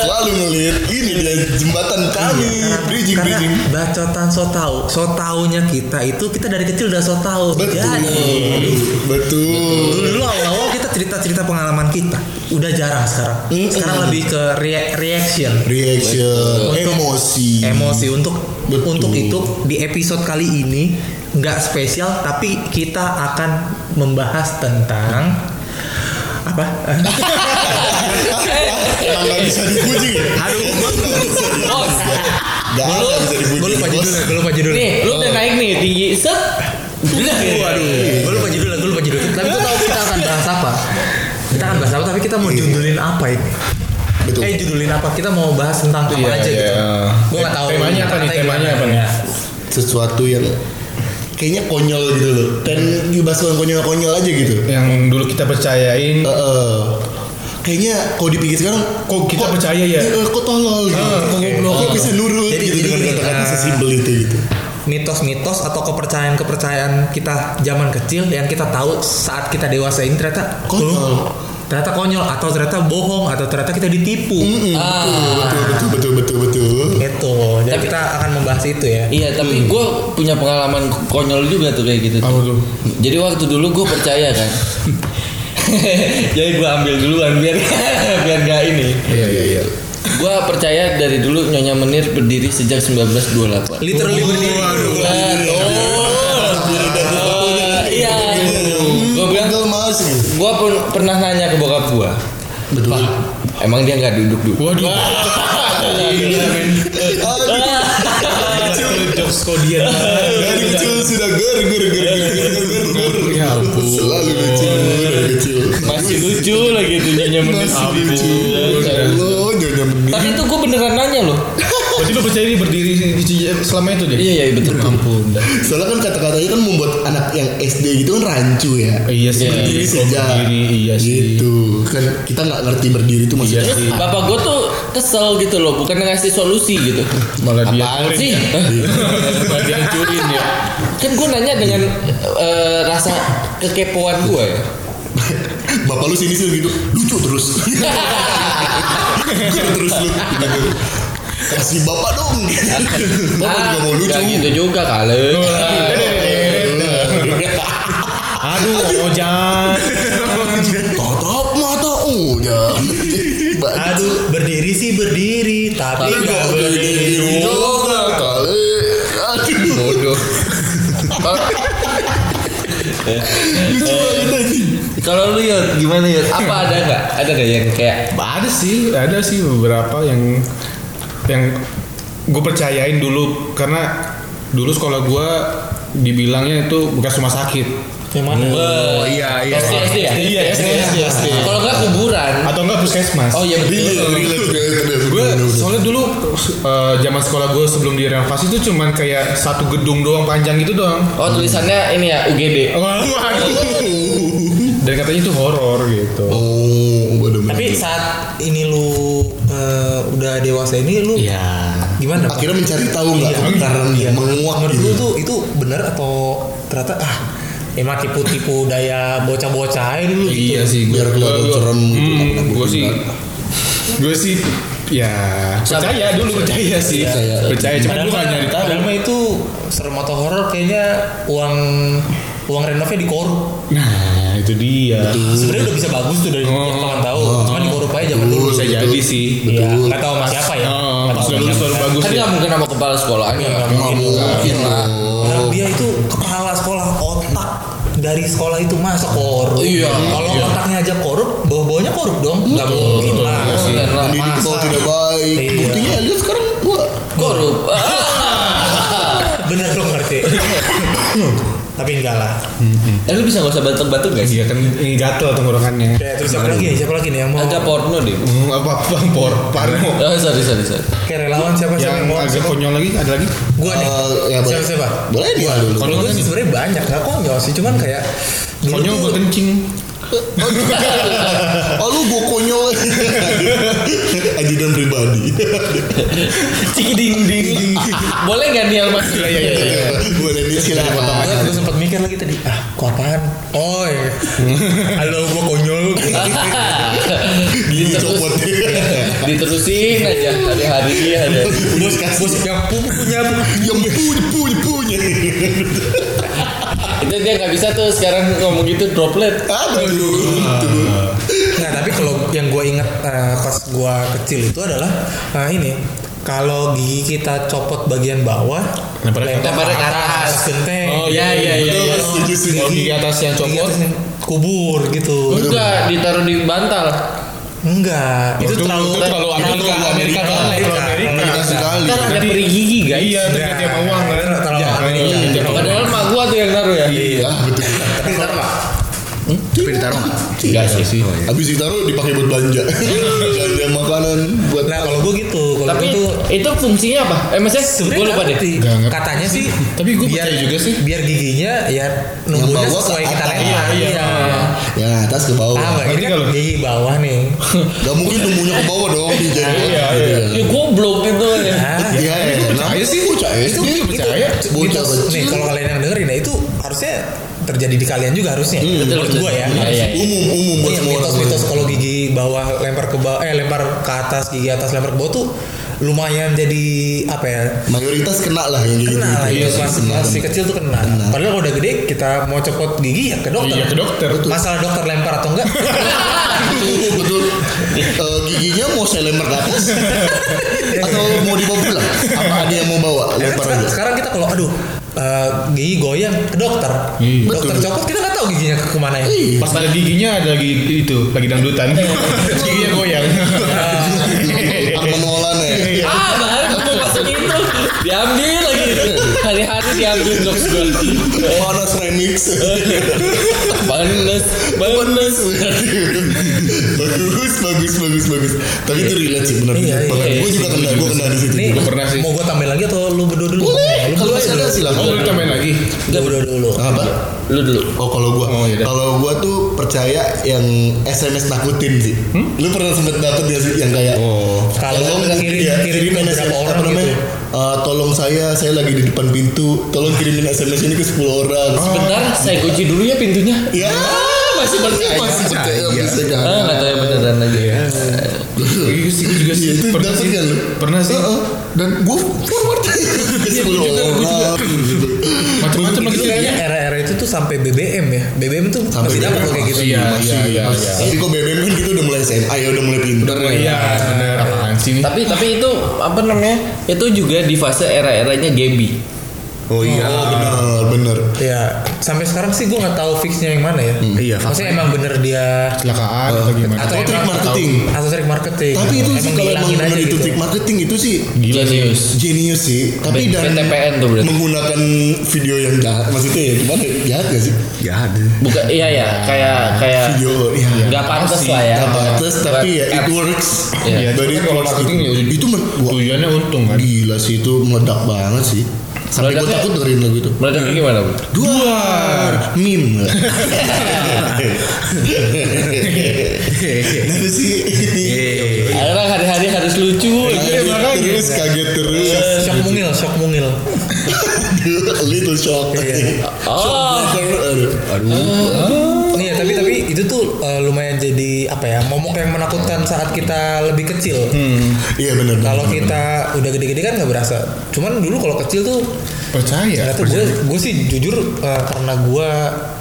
[SPEAKER 2] Selalu ngelihat ini dia jembatan kami. Bridging
[SPEAKER 4] karena
[SPEAKER 2] bridging.
[SPEAKER 4] bacotan so tau. So taunya kita itu kita dari kecil udah so tau.
[SPEAKER 2] Betul.
[SPEAKER 4] Jadi
[SPEAKER 2] betul.
[SPEAKER 4] Dulu awal-awal kita cerita-cerita pengalaman kita. Udah jarang sekarang. Sekarang lebih ke rea- reaction.
[SPEAKER 2] Reaction.
[SPEAKER 4] Untuk
[SPEAKER 2] emosi.
[SPEAKER 4] Emosi. Untuk
[SPEAKER 2] Betul.
[SPEAKER 4] untuk itu di episode kali ini nggak spesial tapi kita akan membahas tentang apa
[SPEAKER 2] emang nggak bisa dipuji
[SPEAKER 4] aduh
[SPEAKER 1] Bos.
[SPEAKER 2] bisa dipuji
[SPEAKER 4] gue lupa judulnya gue lupa
[SPEAKER 1] Nih, lu udah naik nih tinggi set.
[SPEAKER 4] Waduh, gue lupa judulnya, gue lupa judulnya. Tapi gue tahu kita akan bahas apa. Kita akan bahas apa, tapi kita mau judulin apa ini?
[SPEAKER 2] betul
[SPEAKER 4] Eh judulin apa? Kita mau bahas tentang apa
[SPEAKER 3] Iya,
[SPEAKER 4] aja
[SPEAKER 3] iya.
[SPEAKER 4] gitu. Gue nggak tahu.
[SPEAKER 3] Temanya apa nih? Temanya apa nih?
[SPEAKER 2] Sesuatu yang kayaknya konyol gitu loh dan dibahas dengan konyol-konyol aja gitu
[SPEAKER 3] Yang dulu kita percayain.
[SPEAKER 2] Eh, eh. kayaknya kalau dipikir sekarang
[SPEAKER 3] Kok kita percaya ya?
[SPEAKER 2] eh, kok tolol gitu
[SPEAKER 3] Ah,
[SPEAKER 2] kok
[SPEAKER 3] oke.
[SPEAKER 2] goblok kok bisa nurut
[SPEAKER 4] Jadi-
[SPEAKER 2] gitu
[SPEAKER 4] jadi
[SPEAKER 2] dengan kata-kata
[SPEAKER 4] eh,
[SPEAKER 2] sesimpel itu gitu
[SPEAKER 4] Mitos-mitos atau kepercayaan-kepercayaan kita zaman kecil yang kita tahu saat kita dewasa ini ternyata
[SPEAKER 2] Konyol.
[SPEAKER 4] Ternyata konyol atau ternyata bohong atau ternyata kita ditipu.
[SPEAKER 1] Ah.
[SPEAKER 2] betul betul betul betul betul
[SPEAKER 4] Itu. Jadi
[SPEAKER 1] Tapi-
[SPEAKER 4] kita akan membahas itu ya.
[SPEAKER 1] Iya, tapi gue punya pengalaman konyol juga tuh kayak gitu.
[SPEAKER 3] Apa tuh?
[SPEAKER 1] Jadi waktu dulu gue percaya kan. Jadi gue ambil duluan biar biar gak ini.
[SPEAKER 3] Iya iya iya.
[SPEAKER 1] Gue percaya dari dulu Nyonya Menir berdiri sejak 1928.
[SPEAKER 4] Literally.
[SPEAKER 1] Oh,
[SPEAKER 2] Berdiri dari
[SPEAKER 1] oh, Gue
[SPEAKER 2] gitu.
[SPEAKER 1] Gua pun pernah nanya ke bokap gua.
[SPEAKER 2] Betul.
[SPEAKER 1] Emang dia nggak duduk duduk?
[SPEAKER 3] Waduh. Jokes kodian.
[SPEAKER 2] Dari kecil sudah ger ger ger ger ger ger ger.
[SPEAKER 3] Ya ampun.
[SPEAKER 2] Selalu lucu kecil.
[SPEAKER 1] Masih lucu lagi tuh nyonya menis.
[SPEAKER 2] Masih lucu. Ya menit.
[SPEAKER 1] Tapi itu gua beneran nanya loh.
[SPEAKER 3] Berarti lu percaya dia berdiri di selama itu dia?
[SPEAKER 1] Iya iya betul.
[SPEAKER 3] Ampun. dah.
[SPEAKER 2] Soalnya kan kata-katanya kan membuat anak yang SD gitu kan rancu ya.
[SPEAKER 3] Iya sih.
[SPEAKER 2] Berdiri saja.
[SPEAKER 3] Berdiri iya sih.
[SPEAKER 2] Gitu. Kan kita nggak ngerti berdiri itu maksudnya.
[SPEAKER 3] Iya sih.
[SPEAKER 1] Bapak gua tuh kesel gitu loh, bukan ngasih solusi gitu.
[SPEAKER 3] Malah dia
[SPEAKER 1] Apaan sih?
[SPEAKER 3] Malah dia hancurin ya.
[SPEAKER 1] kan gua nanya dengan eh, rasa kekepoan gua ya.
[SPEAKER 2] Bapak lu sini sini gitu lucu terus. Terus lu. Gitu. Kasih bapak dong. Bapak juga mau lucu.
[SPEAKER 1] nggak gitu juga kali.
[SPEAKER 3] Aduh, ojan.
[SPEAKER 2] Tatap mata udah.
[SPEAKER 4] Aduh, berdiri sih berdiri, tapi nggak berdiri.
[SPEAKER 2] juga kali. Aduh.
[SPEAKER 1] Bodoh.
[SPEAKER 2] Anjing.
[SPEAKER 1] Kalau lu ya gimana ya? Apa ada nggak? Ada nggak yang kayak
[SPEAKER 3] Ada sih, ada sih beberapa yang yang gue percayain dulu karena dulu sekolah gue dibilangnya itu bekas rumah sakit
[SPEAKER 4] Yang mana?
[SPEAKER 1] Oh
[SPEAKER 5] iya, iya.
[SPEAKER 1] SD SD ya?
[SPEAKER 3] Iya, SD, SD.
[SPEAKER 1] Kalau nggak kuburan.
[SPEAKER 3] atau enggak puskesmas.
[SPEAKER 1] Oh iya
[SPEAKER 2] Iya,
[SPEAKER 1] betul.
[SPEAKER 2] relate, relate.
[SPEAKER 3] gue soalnya dulu eh, zaman sekolah gue sebelum direnovasi itu cuman kayak satu gedung doang panjang gitu doang.
[SPEAKER 1] Oh tulisannya ini ya UGD.
[SPEAKER 3] Waduh. Dan katanya itu horor gitu.
[SPEAKER 2] Oh, bener bener.
[SPEAKER 4] Tapi saat ini lu eh, udah dewasa ini lu
[SPEAKER 3] Iya.
[SPEAKER 4] gimana? Pak?
[SPEAKER 2] akhirnya mencari tahu nggak
[SPEAKER 4] Iya.
[SPEAKER 2] kebakaran
[SPEAKER 4] Iya.
[SPEAKER 2] menguak
[SPEAKER 4] Menurut
[SPEAKER 2] gitu.
[SPEAKER 4] lu tuh itu benar atau ternyata ah emang tipu-tipu daya bocah-bocah dulu gitu.
[SPEAKER 3] Iya sih.
[SPEAKER 2] Biar kelihatan serem gitu.
[SPEAKER 3] gue sih, gue sih ya percaya dulu percaya sih.
[SPEAKER 2] Percaya.
[SPEAKER 3] Percaya cuma gue gak nyari tahu.
[SPEAKER 4] padahal itu serem atau horor kayaknya uang uang renovnya dikorup.
[SPEAKER 3] Nah itu dia.
[SPEAKER 4] Sebenarnya udah bisa bagus tuh dari
[SPEAKER 3] Oh.
[SPEAKER 4] kawan tahu. Cuma dikorup aja zaman dulu.
[SPEAKER 3] Bisa jadi sih.
[SPEAKER 4] Iya, nggak tahu sama siapa ya.
[SPEAKER 3] Oh,
[SPEAKER 4] tahu
[SPEAKER 3] baru bagus
[SPEAKER 1] Kan
[SPEAKER 3] ya.
[SPEAKER 1] nggak mungkin sama kepala sekolahnya.
[SPEAKER 4] Nggak
[SPEAKER 1] Nggak mungkin lah.
[SPEAKER 4] Karena dia itu kepala sekolah otak dari sekolah itu masa korup.
[SPEAKER 1] Iya.
[SPEAKER 4] Kalau otaknya aja korup, bawah-bawahnya korup dong. Nggak mungkin lah.
[SPEAKER 2] Pendidik
[SPEAKER 4] Masa?
[SPEAKER 2] kalau tidak baik.
[SPEAKER 4] Iya.
[SPEAKER 2] Buktinya lihat sekarang gua
[SPEAKER 1] Korup.
[SPEAKER 4] Bener dong ngerti. Tapi enggak lah.
[SPEAKER 1] Eh lu bisa nggak usah batuk-batuk guys?
[SPEAKER 3] Iya kan ini gatel tenggorokannya.
[SPEAKER 4] Kayak terus siapa lagi? Siapa lagi nih yang mau?
[SPEAKER 1] Agak porno deh.
[SPEAKER 3] Hmm, apa apa por parno.
[SPEAKER 1] Oh sorry sorry sorry.
[SPEAKER 4] Kayak relawan siapa siapa
[SPEAKER 3] Yang
[SPEAKER 4] yang mau?
[SPEAKER 3] agak konyol lagi ada lagi?
[SPEAKER 4] Gua nih.
[SPEAKER 2] Eh, ya boleh.
[SPEAKER 4] siapa siapa?
[SPEAKER 2] Boleh dia dulu.
[SPEAKER 4] Kalau gue sih sebenarnya banyak, nggak konyol sih, cuman kayak
[SPEAKER 3] Konyol buat kencing.
[SPEAKER 2] Oh lu gua konyol Ajudan pribadi
[SPEAKER 1] Ciki ding ding. Boleh nggak nih Mas? Iya iya iya.
[SPEAKER 2] Boleh nih silakan
[SPEAKER 4] Gue gue sempat mikir lagi tadi, ah kok apaan? Oh iya. Halo gue konyol.
[SPEAKER 2] Gini copot
[SPEAKER 1] Diterusin aja hari-hari ada.
[SPEAKER 2] Bos kasih
[SPEAKER 4] Bos yang punya
[SPEAKER 2] Yang punya punya punya
[SPEAKER 1] Itu dia nggak bisa tuh sekarang ngomong gitu droplet.
[SPEAKER 2] Aduh
[SPEAKER 4] Nah tapi kalau yang gue inget eh, pas gue kecil itu adalah nah ini kalau gigi kita copot bagian bawah,
[SPEAKER 3] Lempar ke
[SPEAKER 1] lempar ke atas.
[SPEAKER 4] genteng.
[SPEAKER 3] Oh,
[SPEAKER 1] Iya iya iya. iya.
[SPEAKER 2] Setuju sih
[SPEAKER 3] Kalau gigi atas yang
[SPEAKER 4] Gigi
[SPEAKER 3] copot.
[SPEAKER 4] atas yang kubur gitu.
[SPEAKER 1] Enggak ditaruh di bantal.
[SPEAKER 4] Enggak, itu,
[SPEAKER 3] Itu-
[SPEAKER 4] terlalu
[SPEAKER 3] itu terlalu Amerika, Amerika
[SPEAKER 4] terlalu
[SPEAKER 3] banget.
[SPEAKER 4] Amerika.
[SPEAKER 2] Amerika sekali
[SPEAKER 1] Kan ada peri gigi guys.
[SPEAKER 3] Iya, terganti sama uang kan.
[SPEAKER 4] Terlalu
[SPEAKER 3] Ya,
[SPEAKER 4] Amerika.
[SPEAKER 3] iya.
[SPEAKER 1] Padahal mak gua tuh yang naruh ya.
[SPEAKER 2] Iya betul
[SPEAKER 4] Tapi ditaruh nggak?
[SPEAKER 5] Tapi ditaruh nggak?
[SPEAKER 1] Enggak sih.
[SPEAKER 2] Habis ditaruh dipakai buat belanja Belanja makanan buat
[SPEAKER 4] Nah kalau gue gitu, kalau
[SPEAKER 1] Tapi
[SPEAKER 4] tuh
[SPEAKER 1] itu fungsinya apa? Eh maksudnya gue lupa deh.
[SPEAKER 4] Katanya sih,
[SPEAKER 3] Tapi gue
[SPEAKER 4] biar
[SPEAKER 3] percaya juga sih.
[SPEAKER 4] biar giginya ya numbuhnya sesuai kita lempar.
[SPEAKER 3] Iya, iya.
[SPEAKER 2] Yang atas ke bawah
[SPEAKER 4] nggak? Ini kan
[SPEAKER 3] lu?
[SPEAKER 4] gigi bawah nih.
[SPEAKER 2] Gak mungkin tumbuhnya ke bawah dong di jenggot
[SPEAKER 3] Iya,
[SPEAKER 2] gitu
[SPEAKER 3] iya.
[SPEAKER 2] ya.
[SPEAKER 1] Ya goblok gitu ya.
[SPEAKER 2] Iya enak
[SPEAKER 3] Percaya sih.
[SPEAKER 2] SD
[SPEAKER 3] Itu percaya.
[SPEAKER 4] Nih kalau kalian yang dengerin ya itu harusnya terjadi di kalian juga harusnya.
[SPEAKER 1] Betul,
[SPEAKER 4] Menurut gue ya.
[SPEAKER 1] Iya, iya.
[SPEAKER 2] Umum umum buat
[SPEAKER 4] Iya,
[SPEAKER 2] semua orang
[SPEAKER 4] mitos-mitos kalau gigi bawah lempar ke bawah eh lempar ke atas gigi atas lempar ke bawah tuh lumayan jadi apa ya
[SPEAKER 2] Mayoritas kena lah yang gitu
[SPEAKER 4] kena lah
[SPEAKER 2] Iya
[SPEAKER 4] itu
[SPEAKER 2] sih,
[SPEAKER 4] pas
[SPEAKER 2] kena.
[SPEAKER 4] masih kecil tuh kena. Padahal kalau udah gede kita mau copot gigi ya ke dokter.
[SPEAKER 3] Iya, ke dokter.
[SPEAKER 4] Masalah dokter lempar atau enggak?
[SPEAKER 2] Betul betul Eh, Giginya mau saya lempar ke atas Atau mau dibawa pulang Apa ada yang mau bawa
[SPEAKER 4] Ya kan
[SPEAKER 2] Lempar
[SPEAKER 4] sekarang,
[SPEAKER 2] aja
[SPEAKER 4] sekarang kita kalau aduh eh, gigi goyang ke dokter.
[SPEAKER 3] Iya.
[SPEAKER 4] Dokter
[SPEAKER 2] Betul.
[SPEAKER 4] copot kita nggak tahu giginya ke ke mana ya.
[SPEAKER 3] Pas ada giginya ada lagi itu, lagi dangdutan. giginya goyang.
[SPEAKER 2] Ya.
[SPEAKER 1] Ah baru mau masuk itu. Diambil hari-hari diambil jokes gue
[SPEAKER 2] Panas remix.
[SPEAKER 1] bagus bagus
[SPEAKER 2] bagus, bagus, bagus, bagus. Tapi itu relate sih benar
[SPEAKER 4] Iya,
[SPEAKER 1] iya.
[SPEAKER 2] Gue juga kena, gue kena di situ.
[SPEAKER 3] Gua pernah sih.
[SPEAKER 4] Mau gue tambahin lagi atau lu berdua dulu?
[SPEAKER 2] Boleh,
[SPEAKER 4] Lu
[SPEAKER 2] kalau masih ada silakan.
[SPEAKER 3] Oh, lu tambahin lagi.
[SPEAKER 4] Lu berdua dulu.
[SPEAKER 2] Apa?
[SPEAKER 1] lu dulu
[SPEAKER 2] Oh kalau gua,
[SPEAKER 3] Oh, iya
[SPEAKER 2] kalau gua tuh percaya yang SMS nakutin sih. Lu pernah sempet dapet gak sih yang kayak
[SPEAKER 3] Oh.
[SPEAKER 4] Kalau kirim-
[SPEAKER 2] iya,
[SPEAKER 4] kirim beberapa
[SPEAKER 2] apa
[SPEAKER 4] orang
[SPEAKER 2] namanya? Eh, tolong saya, saya lagi di depan pintu. Tolong kirimin SMS ini ke 10 orang.
[SPEAKER 1] bentar saya kunci dulu ya pintunya
[SPEAKER 2] Ya,
[SPEAKER 1] masih percaya
[SPEAKER 2] masih percaya bisa kan?
[SPEAKER 1] ah nggak tahu yang beneran lagi ya
[SPEAKER 3] Iya sih, juga sih.
[SPEAKER 2] Iya,
[SPEAKER 3] Pernah sih.
[SPEAKER 2] kan lu?
[SPEAKER 3] Pernah sih.
[SPEAKER 2] Heeh. Dan gua forward ke 10 orang.
[SPEAKER 3] Macam-macam lagi
[SPEAKER 4] Itu kayaknya era-era itu tuh sampai BBM ya. BBM tuh
[SPEAKER 2] Sampai
[SPEAKER 4] masih dapat kayak gitu.
[SPEAKER 3] Iya,
[SPEAKER 2] Masih,
[SPEAKER 3] iya, iya, iya.
[SPEAKER 2] Tapi kok BBM kan gitu udah mulai SMA ya udah mulai pintar ya.
[SPEAKER 3] Iya, bener. Apaan sih nih?
[SPEAKER 1] tapi tapi itu apa namanya itu juga di fase era-eranya Gaby
[SPEAKER 5] Oh iya.
[SPEAKER 2] Oh benar, benar.
[SPEAKER 4] Ya, sampai sekarang sih gue nggak tahu fixnya yang mana ya.
[SPEAKER 5] Iya,
[SPEAKER 4] Maksudnya emang bener dia
[SPEAKER 3] Kecelakaan atau gimana?
[SPEAKER 4] atau
[SPEAKER 2] Atau trik marketing.
[SPEAKER 4] atau trik marketing.
[SPEAKER 2] Tapi itu sih
[SPEAKER 4] Emang
[SPEAKER 2] kalau emang
[SPEAKER 4] aja
[SPEAKER 2] itu
[SPEAKER 4] gitu.
[SPEAKER 2] trik marketing itu sih
[SPEAKER 3] Gila sih.
[SPEAKER 1] Genius.
[SPEAKER 2] genius sih. Tapi
[SPEAKER 1] B-
[SPEAKER 2] dan
[SPEAKER 1] BTPN tuh berarti.
[SPEAKER 2] menggunakan video yang jahat. Maksudnya ya gimana? Jahat gak sih?
[SPEAKER 5] Ya ada.
[SPEAKER 1] bukan iya ya kayak kayak
[SPEAKER 2] Video iya.
[SPEAKER 1] nggak pantas lah ya
[SPEAKER 2] Gak pantas tapi ya it works.
[SPEAKER 1] Iya.
[SPEAKER 2] Dari
[SPEAKER 3] Tapi kalau marketing ya
[SPEAKER 2] itu
[SPEAKER 3] Tujuannya untung kan.
[SPEAKER 2] gila sih itu meledak banget sih. Sampai gue takut dengerin lagu itu.
[SPEAKER 1] meledaknya gimana bu
[SPEAKER 2] Duar meme. Nah sih.
[SPEAKER 1] Akhirnya hari-hari harus lucu
[SPEAKER 2] Kaget terus, kaget terus.
[SPEAKER 4] Shock mungil, shock mungil.
[SPEAKER 2] Little shock.
[SPEAKER 1] oh
[SPEAKER 2] Aduh.
[SPEAKER 4] Iya, itu tuh eh, lumayan jadi apa ya? Momok yang menakutkan saat kita lebih kecil.
[SPEAKER 2] Iya benar.
[SPEAKER 4] Kalau kita udah gede-gede kan nggak berasa. Cuman dulu kalau kecil tuh
[SPEAKER 3] Percaya.
[SPEAKER 4] Tahu gue gue sih jujur eh, karena gue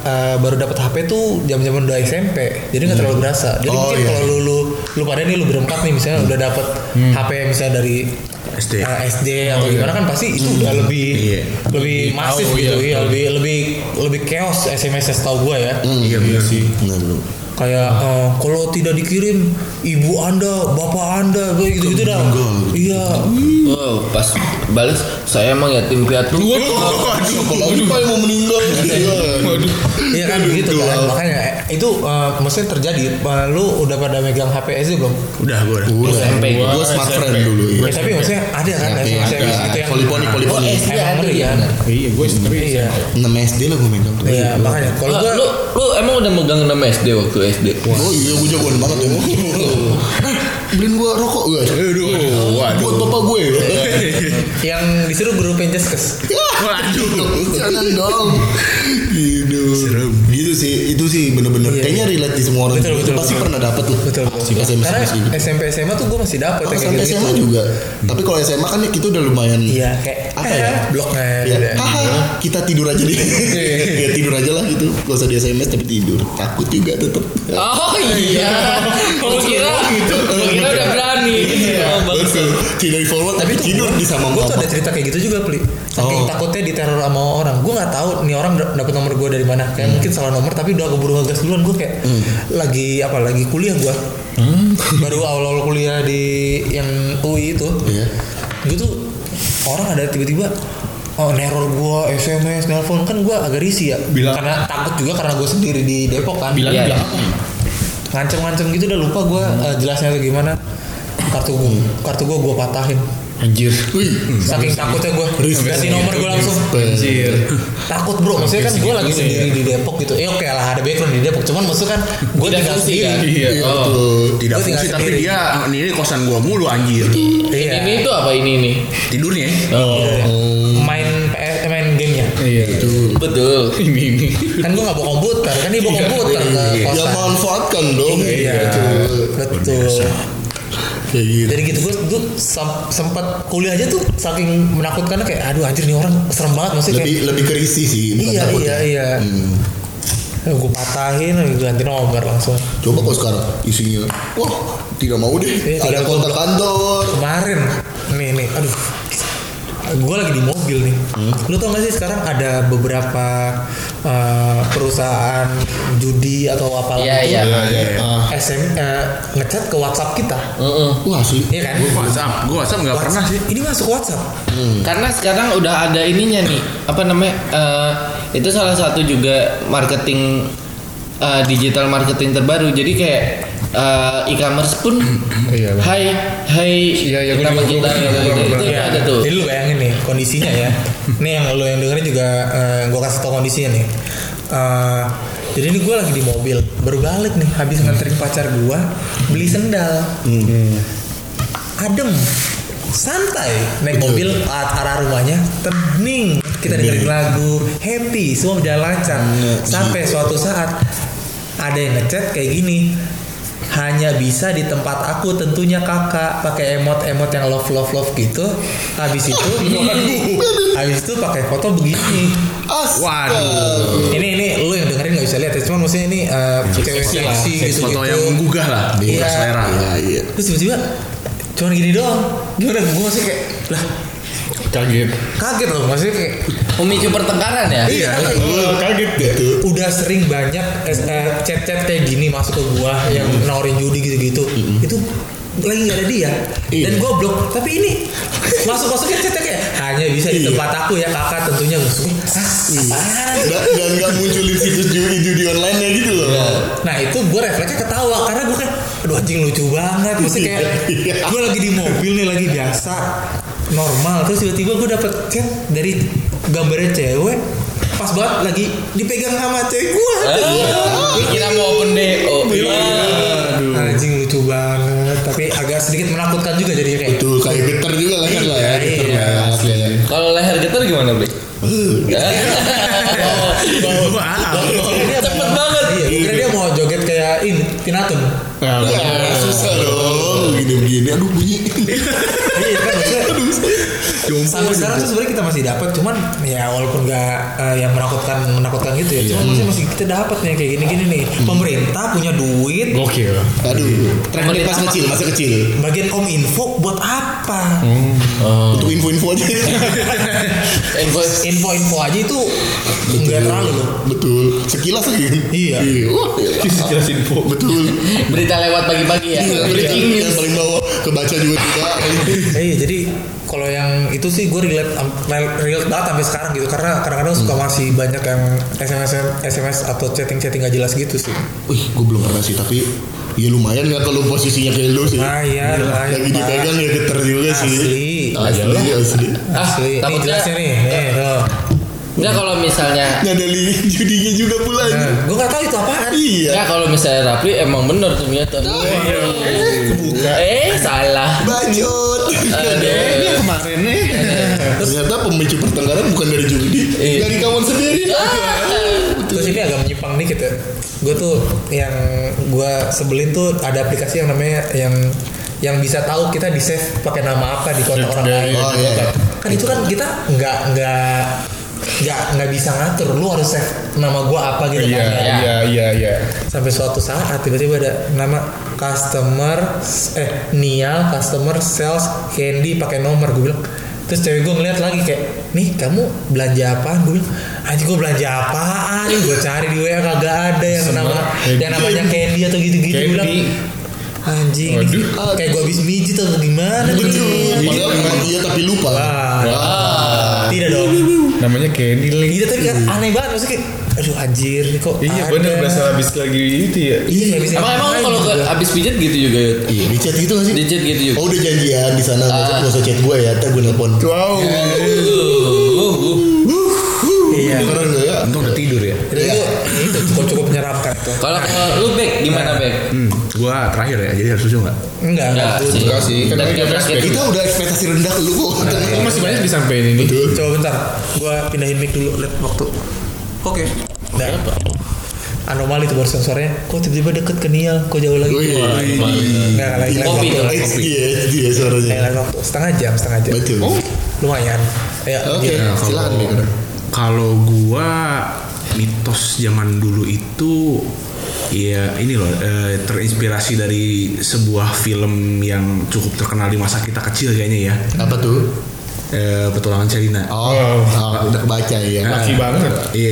[SPEAKER 4] eh, baru dapat HP tuh jam-jaman udah SMP jadi nggak terlalu berasa jadi
[SPEAKER 2] Oh,
[SPEAKER 4] mungkin
[SPEAKER 2] iya.
[SPEAKER 4] kalau lu, lu lu pada nih lu berempat nih misalnya udah dapat HP misalnya dari
[SPEAKER 5] SD.
[SPEAKER 4] eh, SD atau gimana kan pasti itu udah lebih
[SPEAKER 5] Iya.
[SPEAKER 4] lebih masif
[SPEAKER 3] tahu,
[SPEAKER 4] gitu
[SPEAKER 3] iya,
[SPEAKER 4] ya lebih lebih lebih chaos SMS setahu gue ya.
[SPEAKER 2] Iya benar sih. Benar benar.
[SPEAKER 4] kayak eh, kalau tidak dikirim ibu anda bapak anda gitu gitu dah. iya
[SPEAKER 1] Oh, pas balas saya emang yatim piatu.
[SPEAKER 2] Apalagi pak yang mau meninggal. Iya.
[SPEAKER 4] Iya kan gitu kan makanya eh, itu eh, maksudnya terjadi Eh, lu udah pada megang HP SD belum?
[SPEAKER 5] Udah gue udah.
[SPEAKER 2] Udah,
[SPEAKER 1] SMP.
[SPEAKER 2] gue smart friend dulu.
[SPEAKER 4] Ya,
[SPEAKER 2] Iya.
[SPEAKER 4] tapi maksudnya ada kan SMS
[SPEAKER 2] ada.
[SPEAKER 4] gitu yang
[SPEAKER 2] Poliponi, poliponi.
[SPEAKER 1] Oh, SD
[SPEAKER 4] Emang
[SPEAKER 1] ada
[SPEAKER 4] bener
[SPEAKER 1] ya.
[SPEAKER 4] kan?
[SPEAKER 3] Iya, gue tapi
[SPEAKER 4] Iya.
[SPEAKER 2] 6 SD lah gue megang tuh.
[SPEAKER 4] Iya makanya kalau
[SPEAKER 1] Lu,
[SPEAKER 4] gua
[SPEAKER 1] lu, lu emang udah megang 6 SD waktu SD?
[SPEAKER 2] Oh iya gue jagoan banget ya. Beliin gue rokok gue.
[SPEAKER 5] Aduh, waduh.
[SPEAKER 2] Buat bapak gue.
[SPEAKER 4] yang disuruh guru penjeskes.
[SPEAKER 2] Waduh, jangan dong. Gitu.
[SPEAKER 5] Serem.
[SPEAKER 2] Gitu sih, itu sih bener-bener.
[SPEAKER 4] Iya,
[SPEAKER 2] Kayaknya relate di semua orang.
[SPEAKER 4] Betul, betul,
[SPEAKER 2] pasti
[SPEAKER 4] betul.
[SPEAKER 2] pernah dapet tuh.
[SPEAKER 4] Betul betul.
[SPEAKER 2] SMS
[SPEAKER 4] Karena
[SPEAKER 2] gitu.
[SPEAKER 4] SMP SMA tuh gue masih dapet
[SPEAKER 2] Oh,
[SPEAKER 4] yang
[SPEAKER 2] sampai
[SPEAKER 4] kayak gitu.
[SPEAKER 2] SMA juga. Tapi kalau SMA kan kita udah lumayan.
[SPEAKER 4] Iya kayak
[SPEAKER 2] Apa ya?
[SPEAKER 4] bloknya.
[SPEAKER 2] Ya,
[SPEAKER 4] gitu.
[SPEAKER 2] haha, kita tidur aja deh. ya tidur aja lah gitu. Gak usah di SMS tapi tidur. Takut juga tetep.
[SPEAKER 1] Oh iya. Gua kira gitu. Gua kira udah berani. Oh, bagus.
[SPEAKER 2] Betul. Tidak di forward tapi, tidur di sama
[SPEAKER 4] gue tuh ada cerita kayak gitu juga pli. Saking
[SPEAKER 2] Oh.
[SPEAKER 4] takutnya diteror sama orang. Gue nggak tahu nih orang dapet nomor gue dari mana. Kayak mungkin salah nomor tapi udah keburu ngegas duluan. Gue kayak lagi apa? Lagi kuliah gue. Baru awal-awal kuliah di yang UI itu.
[SPEAKER 2] Iya.
[SPEAKER 4] Gue tuh orang ada tiba-tiba Oh neror gue SMS nelpon kan gue agak risih ya
[SPEAKER 3] Bilang-
[SPEAKER 4] karena takut juga karena gue sendiri di Depok kan
[SPEAKER 3] bilang
[SPEAKER 1] Iya,
[SPEAKER 3] bilang
[SPEAKER 1] iya.
[SPEAKER 4] Ngancem-ngancem gitu udah lupa gue eh, jelasnya tuh gimana kartu gue kartu gue gue patahin
[SPEAKER 3] Anjir.
[SPEAKER 2] Wih.
[SPEAKER 4] saking takutnya gue ganti nomor gue langsung
[SPEAKER 3] Anjir.
[SPEAKER 4] takut bro maksudnya kan gue lagi sendiri di Depok gitu eh oke lah ada background di Depok cuman maksudnya kan gue
[SPEAKER 1] Tidak
[SPEAKER 4] tinggal
[SPEAKER 1] fungsi,
[SPEAKER 4] sendiri
[SPEAKER 1] kan?
[SPEAKER 3] Iya.
[SPEAKER 2] Iya
[SPEAKER 1] Oh.
[SPEAKER 5] Tidak
[SPEAKER 4] Gua
[SPEAKER 5] fungsi tapi
[SPEAKER 4] sendiri.
[SPEAKER 5] dia ini kosan gua mulu anjir.
[SPEAKER 4] iya
[SPEAKER 1] Ini itu apa ini nih?
[SPEAKER 5] Tidurnya ya.
[SPEAKER 1] Oh.
[SPEAKER 4] main
[SPEAKER 1] Betul.
[SPEAKER 3] Ini ini.
[SPEAKER 4] kan gue nggak bawa komputer kan dia bawa komputer ke
[SPEAKER 2] Ya
[SPEAKER 4] kosan
[SPEAKER 2] manfaatkan dong.
[SPEAKER 4] iya betul
[SPEAKER 2] Kayak gitu.
[SPEAKER 4] jadi gitu gue gue sempat kuliah aja tuh saking menakutkannya kayak aduh anjir nih orang serem banget maksudnya kayak
[SPEAKER 2] Lebih lebih kerisi sih.
[SPEAKER 4] iya iya
[SPEAKER 2] ya.
[SPEAKER 4] iya
[SPEAKER 2] Hmm.
[SPEAKER 4] gue patahin ganti nomor langsung
[SPEAKER 2] Coba kalau sekarang isinya, wah tidak mau deh.
[SPEAKER 4] Iya,
[SPEAKER 2] Ada kontak kantor.
[SPEAKER 4] kemarin nih nih aduh gue lagi di mobil nih. Lu tau gak sih sekarang ada beberapa uh, perusahaan judi atau apalah
[SPEAKER 1] Iya,
[SPEAKER 4] itu
[SPEAKER 1] iya.
[SPEAKER 3] Iya, iya, iya.
[SPEAKER 2] Ah.
[SPEAKER 4] SM uh, ngechat ke WhatsApp kita,
[SPEAKER 1] Heeh.
[SPEAKER 2] Wah asli.
[SPEAKER 4] iya kan?
[SPEAKER 5] Gue WhatsApp, gue WhatsApp nggak pernah sih.
[SPEAKER 4] Ini masuk WhatsApp.
[SPEAKER 1] Karena sekarang udah ada ininya nih, apa namanya? eh, itu salah satu juga marketing eh, digital marketing terbaru. Jadi kayak eh, e-commerce pun
[SPEAKER 3] Iya,
[SPEAKER 1] hai hai
[SPEAKER 3] Iya, iya,
[SPEAKER 1] nama kita
[SPEAKER 3] gua-
[SPEAKER 1] gitu,
[SPEAKER 3] gua-
[SPEAKER 1] Itu
[SPEAKER 4] Iya.
[SPEAKER 1] ada tuh.
[SPEAKER 4] Jadi lu bayangin nih kondisinya ya. nih yang lu yang dengerin juga gue kasih tau kondisinya nih. Eh, jadi ini gue lagi di mobil, baru balik nih habis nganterin pacar gue beli sendal. Adem, santai naik mobil arah rumahnya tening kita dengerin lagu happy semua berjalan lancar. Sampai suatu saat ada yang ngechat kayak gini hanya bisa di tempat aku tentunya kakak. Pakai emot emot yang love love love gitu. Habis itu habis itu pakai foto begini.
[SPEAKER 2] Waduh.
[SPEAKER 4] ini ini lu yang dengerin nggak bisa lihat ya cuman maksudnya ini uh, cewek
[SPEAKER 3] seksi
[SPEAKER 4] gitu
[SPEAKER 5] Foto
[SPEAKER 4] gitu.
[SPEAKER 5] yang menggugah lah,
[SPEAKER 4] Iya.
[SPEAKER 5] menggugah selera.
[SPEAKER 2] Iya iya.
[SPEAKER 4] terus tiba-tiba cuman gini doang. Gimana? Gue masih kayak lah
[SPEAKER 3] Kaget.
[SPEAKER 4] kaget loh maksudnya kayak
[SPEAKER 1] Memicu pertengkaran ya.
[SPEAKER 4] iya
[SPEAKER 3] Oh, kaget ya.
[SPEAKER 4] udah sering banyak eh, eh, chat-chat kayak gini masuk ke gua yang nawarin judi gitu-gitu itu lagi nggak ada dia dan
[SPEAKER 2] Iya.
[SPEAKER 4] gua blok tapi ini masuk masuknya chatnya kayak hanya bisa di
[SPEAKER 2] Iya.
[SPEAKER 4] tempat aku ya kakak tentunya Maksud gua, "Hah, apaan?"
[SPEAKER 2] Dan dan nggak munculin situs judi judi online nya gitu loh.
[SPEAKER 4] Nah itu gue refleksnya ketawa karena gue kayak aduh anjing lucu banget Maksudnya kayak
[SPEAKER 2] Iya.
[SPEAKER 4] gue lagi di mobil nih lagi biasa normal terus tiba-tiba gue dapet chat dari gambarnya cewek pas banget lagi dipegang sama cewek gue
[SPEAKER 1] Ah, Kira mau open DO.
[SPEAKER 4] Aduh. Anjing lucu banget tapi agak sedikit menakutkan juga jadi kayak
[SPEAKER 2] Itu kayak getar juga lah kan lah ya.
[SPEAKER 4] Iya.
[SPEAKER 2] lah, asli.
[SPEAKER 1] Kalau leher getar gimana, Bli? Cepet banget.
[SPEAKER 4] Iya, kira dia mau joget kayak ini Tinatun.
[SPEAKER 3] Nah,
[SPEAKER 2] Ya, susah dong. Begini-begini. Aduh bunyi.
[SPEAKER 4] iya kan maksudnya sampai sekarang tuh sebenarnya kita masih dapat cuman ya walaupun nggak eh, yang menakutkan menakutkan gitu ya cuman maksudnya masih kita dapat nih kayak gini-gini nih pemerintah punya duit
[SPEAKER 3] Gokil.
[SPEAKER 2] Aduh. Terakhir pas kecil, masa kecil.
[SPEAKER 4] bagian kominfo buat apa
[SPEAKER 2] Untuk info-info aja.
[SPEAKER 1] Info
[SPEAKER 4] info-info aja itu nggak terlalu loh
[SPEAKER 2] Betul. Sekilas lagi.
[SPEAKER 4] Iya.
[SPEAKER 2] Iya.
[SPEAKER 3] Jelas info.
[SPEAKER 2] Betul.
[SPEAKER 1] Berita lewat pagi-pagi ya. Breaking
[SPEAKER 2] Yang
[SPEAKER 1] news.
[SPEAKER 2] paling bawah kebaca juga tidak.
[SPEAKER 4] Eh, iya jadi kalau yang itu sih gue relate relate banget sampai sekarang gitu karena kadang-kadang suka masih banyak yang SMS SMS atau chatting-chatting gak jelas gitu sih.
[SPEAKER 2] Wih, gue belum pernah sih tapi ya lumayan nggak kalau posisinya kayak lu sih.
[SPEAKER 4] Ah iya, lumayan,
[SPEAKER 2] Lagi dipegang ya geter juga sih.
[SPEAKER 4] Asli.
[SPEAKER 2] Asli, asli.
[SPEAKER 1] Ah,
[SPEAKER 4] Asli. Nih jelasnya nih.
[SPEAKER 1] Enggak kalau misalnya
[SPEAKER 2] ada link judinya juga pula.
[SPEAKER 4] Nah, gue gak tahu itu apaan.
[SPEAKER 2] Iya.
[SPEAKER 1] Enggak kalau misalnya Rapli emang bener ternyata. Eh, salah.
[SPEAKER 2] Bacot.
[SPEAKER 1] Aduh.
[SPEAKER 3] Kemarin nih.
[SPEAKER 2] Ternyata pemicu pertengkaran bukan dari judi,
[SPEAKER 1] Iya.
[SPEAKER 2] dari kawan sendiri.
[SPEAKER 4] Terus ini agak menyimpang dikit ya. Gue tuh yang gue sebelin tuh ada aplikasi yang namanya yang yang bisa tahu kita di save pakai nama apa di kontak orang lain.
[SPEAKER 2] Oh, iya.
[SPEAKER 4] Kan itu kan kita nggak nggak nggak nggak bisa ngatur. Lu harus save nama gue apa gitu
[SPEAKER 3] Iya,
[SPEAKER 4] kan. ya.
[SPEAKER 3] iya, iya, iya.
[SPEAKER 4] Sampai suatu saat tiba-tiba ada nama customer eh Nial customer sales candy pakai nomor gue bilang terus cewek gue ngeliat lagi kayak nih kamu belanja apaan gue bilang anjing gue belanja apaan gue cari di WA kagak ada yang nama yang namanya candy atau gitu-gitu gue bilang
[SPEAKER 3] Candy.
[SPEAKER 4] anjing
[SPEAKER 3] Waduh.
[SPEAKER 4] kayak gue habis mijit atau gimana
[SPEAKER 2] Padahal memang iya tapi lupa.
[SPEAKER 4] Wah, tidak dong
[SPEAKER 3] Namanya Candy Link.
[SPEAKER 4] Iya tapi kan aneh banget maksudnya kayak aduh anjir kok
[SPEAKER 3] Iya
[SPEAKER 4] ada.
[SPEAKER 3] bener berasa habis lagi itu ya.
[SPEAKER 4] Iya bisa
[SPEAKER 1] Emang emang kalau ke habis pijat gitu juga ya.
[SPEAKER 2] Iya, di chat gitu gak sih?
[SPEAKER 1] Di chat gitu juga.
[SPEAKER 2] Oh udah janjian di sana nggak usah nggak usah chat gue ya, ntar gue nelpon.
[SPEAKER 3] Wow.
[SPEAKER 4] Iya.
[SPEAKER 2] Keren gak ya?
[SPEAKER 5] Untung udah tidur ya.
[SPEAKER 4] Jadi itu, itu menyeramkan itu.
[SPEAKER 1] Kalau kalau lu Bek gimana Bek?
[SPEAKER 5] Hmm, gua terakhir ya, jadi harus lucu nggak?
[SPEAKER 4] Enggak,
[SPEAKER 1] Enggak
[SPEAKER 4] enggak.
[SPEAKER 1] sih.
[SPEAKER 3] Enggak sih, kan kita
[SPEAKER 2] udah ekspektasi rendah lu kok.
[SPEAKER 3] Kok masih banyak disampaikan ini?
[SPEAKER 2] Betul.
[SPEAKER 4] Coba bentar, gua pindahin mic dulu lihat waktu. Oke. Nah, anomali tuh baru sensornya. Kok tiba-tiba deket ke Nial? Kok jauh lagi?
[SPEAKER 2] Wih.
[SPEAKER 4] Enggak, lagi lagi
[SPEAKER 1] Kopi
[SPEAKER 4] waktu.
[SPEAKER 1] dong.
[SPEAKER 2] HD ya, HD ya suaranya.
[SPEAKER 4] Lagi waktu. Setengah jam, setengah jam.
[SPEAKER 2] Betul.
[SPEAKER 4] Lumayan. Ya,
[SPEAKER 2] Oke,
[SPEAKER 4] iya.
[SPEAKER 2] silakan.
[SPEAKER 5] Kalau gua mitos zaman dulu itu ya ini loh eh, terinspirasi dari sebuah film yang cukup terkenal di masa kita kecil kayaknya ya.
[SPEAKER 2] Apa tuh?
[SPEAKER 5] eh, petualangan Sherina.
[SPEAKER 2] Oh, oh, udah kebaca ya.
[SPEAKER 5] Nah,
[SPEAKER 3] Laki banget.
[SPEAKER 5] Iya.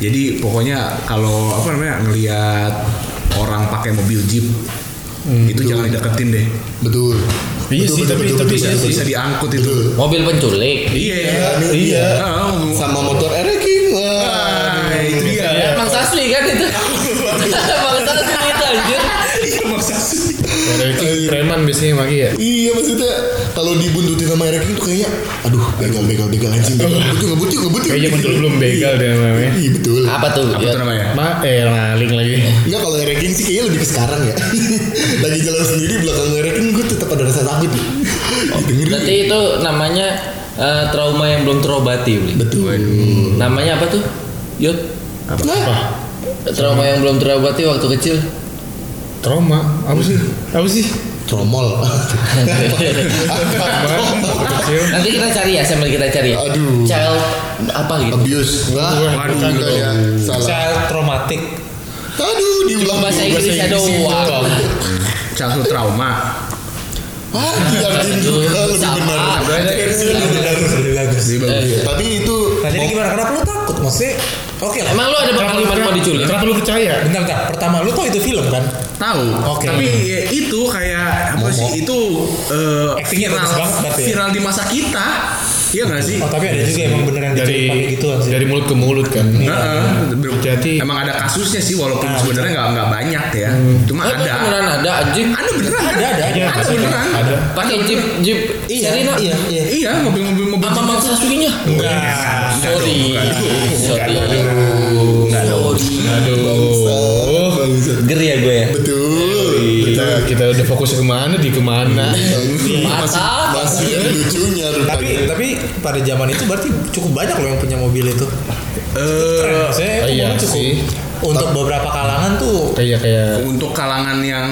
[SPEAKER 5] Jadi pokoknya kalau apa namanya ngelihat orang pakai mobil jeep itu jangan dideketin deh.
[SPEAKER 2] Betul.
[SPEAKER 3] Iya sih, tapi- tapi
[SPEAKER 5] Bisa,
[SPEAKER 3] iya sih.
[SPEAKER 5] bisa diangkut itu.
[SPEAKER 2] Betul.
[SPEAKER 1] Mobil penculik.
[SPEAKER 5] Iya.
[SPEAKER 2] Iya.
[SPEAKER 5] Ah,
[SPEAKER 2] Sama motor Ereking.
[SPEAKER 1] Kan itu. Emang Saswi itu anjir.
[SPEAKER 5] Iya maksa
[SPEAKER 3] itu preman biasanya pakai ya.
[SPEAKER 2] Iya maksudnya kalau dibuntutin sama Ereking tuh kayaknya aduh begal begal begal anjing begal ngebut ngebut ngebut yuk
[SPEAKER 3] Kayak zaman dulu belum begal deh namanya.
[SPEAKER 2] iya betul
[SPEAKER 1] Apa tuh?
[SPEAKER 5] Apa
[SPEAKER 1] Ya.
[SPEAKER 5] tuh namanya?
[SPEAKER 3] Ma eh maling lagi.
[SPEAKER 2] Enggak kalau Ereking sih kayaknya lebih ke sekarang ya Lagi jalan sendiri belakang Ereking gue tetap ada rasa takut nih Dengerin
[SPEAKER 1] Berarti itu namanya eh, trauma yang belum terobati.
[SPEAKER 2] Betul
[SPEAKER 1] Namanya apa tuh? Yud.
[SPEAKER 2] Nah,
[SPEAKER 1] Trauma yang belum terobati waktu kecil.
[SPEAKER 3] Trauma. Apa sih? Apa sih?
[SPEAKER 2] Tromol.
[SPEAKER 1] Nanti kita cari ya sambil kita cari. ya.
[SPEAKER 2] Aduh.
[SPEAKER 1] Child apa gitu?
[SPEAKER 2] Abuse Wah,
[SPEAKER 5] Waduh,
[SPEAKER 2] bukan ya Salah
[SPEAKER 4] Child traumatic.
[SPEAKER 2] Aduh diulang
[SPEAKER 1] Bahasa. Inggrisnya doang.
[SPEAKER 5] Childhood trauma.
[SPEAKER 2] Diartiin juga lebih
[SPEAKER 1] Sama.
[SPEAKER 2] benar
[SPEAKER 4] Lebih bagus, lebih bagus.
[SPEAKER 2] Iya, Tapi itu
[SPEAKER 4] Nah jadi gimana? Kenapa lu takut? Maksudnya, oke lah.
[SPEAKER 1] Emang lu ada pengalaman mau diculik?
[SPEAKER 3] Kenapa lu percaya?
[SPEAKER 4] Bentar, bentar. Pertama lu tau itu film kan?
[SPEAKER 5] Tahu.
[SPEAKER 4] Oke.
[SPEAKER 5] Tapi ya, itu kayak apa sih? Itu eh,
[SPEAKER 4] Actingnya
[SPEAKER 5] viral,
[SPEAKER 4] bagus banget berarti ya?
[SPEAKER 5] viral di masa kita. Iya nggak sih?
[SPEAKER 4] Oh tapi ada juga emang beneran
[SPEAKER 3] Dari
[SPEAKER 4] pakai gituan sih.
[SPEAKER 3] dari mulut ke mulut kan.
[SPEAKER 5] Heeh.
[SPEAKER 3] Jadi
[SPEAKER 5] Emang ada kasusnya sih walaupun
[SPEAKER 4] Nah,
[SPEAKER 5] sebenarnya nggak nggak banyak ya. Cuma
[SPEAKER 1] Eh,
[SPEAKER 5] ada.
[SPEAKER 1] Beneran ada anjing.
[SPEAKER 5] Ada beneran
[SPEAKER 4] Ada, ada,
[SPEAKER 5] ada,
[SPEAKER 4] ada.
[SPEAKER 5] beneran.
[SPEAKER 3] Ada.
[SPEAKER 1] Pakai jeep jeep
[SPEAKER 4] Iya,
[SPEAKER 1] Serina.
[SPEAKER 4] iya, iya.
[SPEAKER 5] Iya mobil-mobil mobil.
[SPEAKER 1] Apa Mang Saswinya?
[SPEAKER 4] Enggak.
[SPEAKER 1] Sorry. Sorry.
[SPEAKER 5] Enggak dong.
[SPEAKER 3] aduh.
[SPEAKER 1] Geri ya gue ya.
[SPEAKER 2] Betul
[SPEAKER 3] Kita kita udah fokus ke mana di ke mana?
[SPEAKER 1] Mata.
[SPEAKER 2] Masih ada lucunya.
[SPEAKER 4] Tapi tapi pada zaman itu berarti cukup banyak loh yang punya mobil itu.
[SPEAKER 5] Eh,
[SPEAKER 4] maksudnya
[SPEAKER 3] oh iya
[SPEAKER 4] cukup.
[SPEAKER 3] sih.
[SPEAKER 4] Untuk beberapa kalangan tuh
[SPEAKER 3] Kayak kayak
[SPEAKER 5] untuk kalangan yang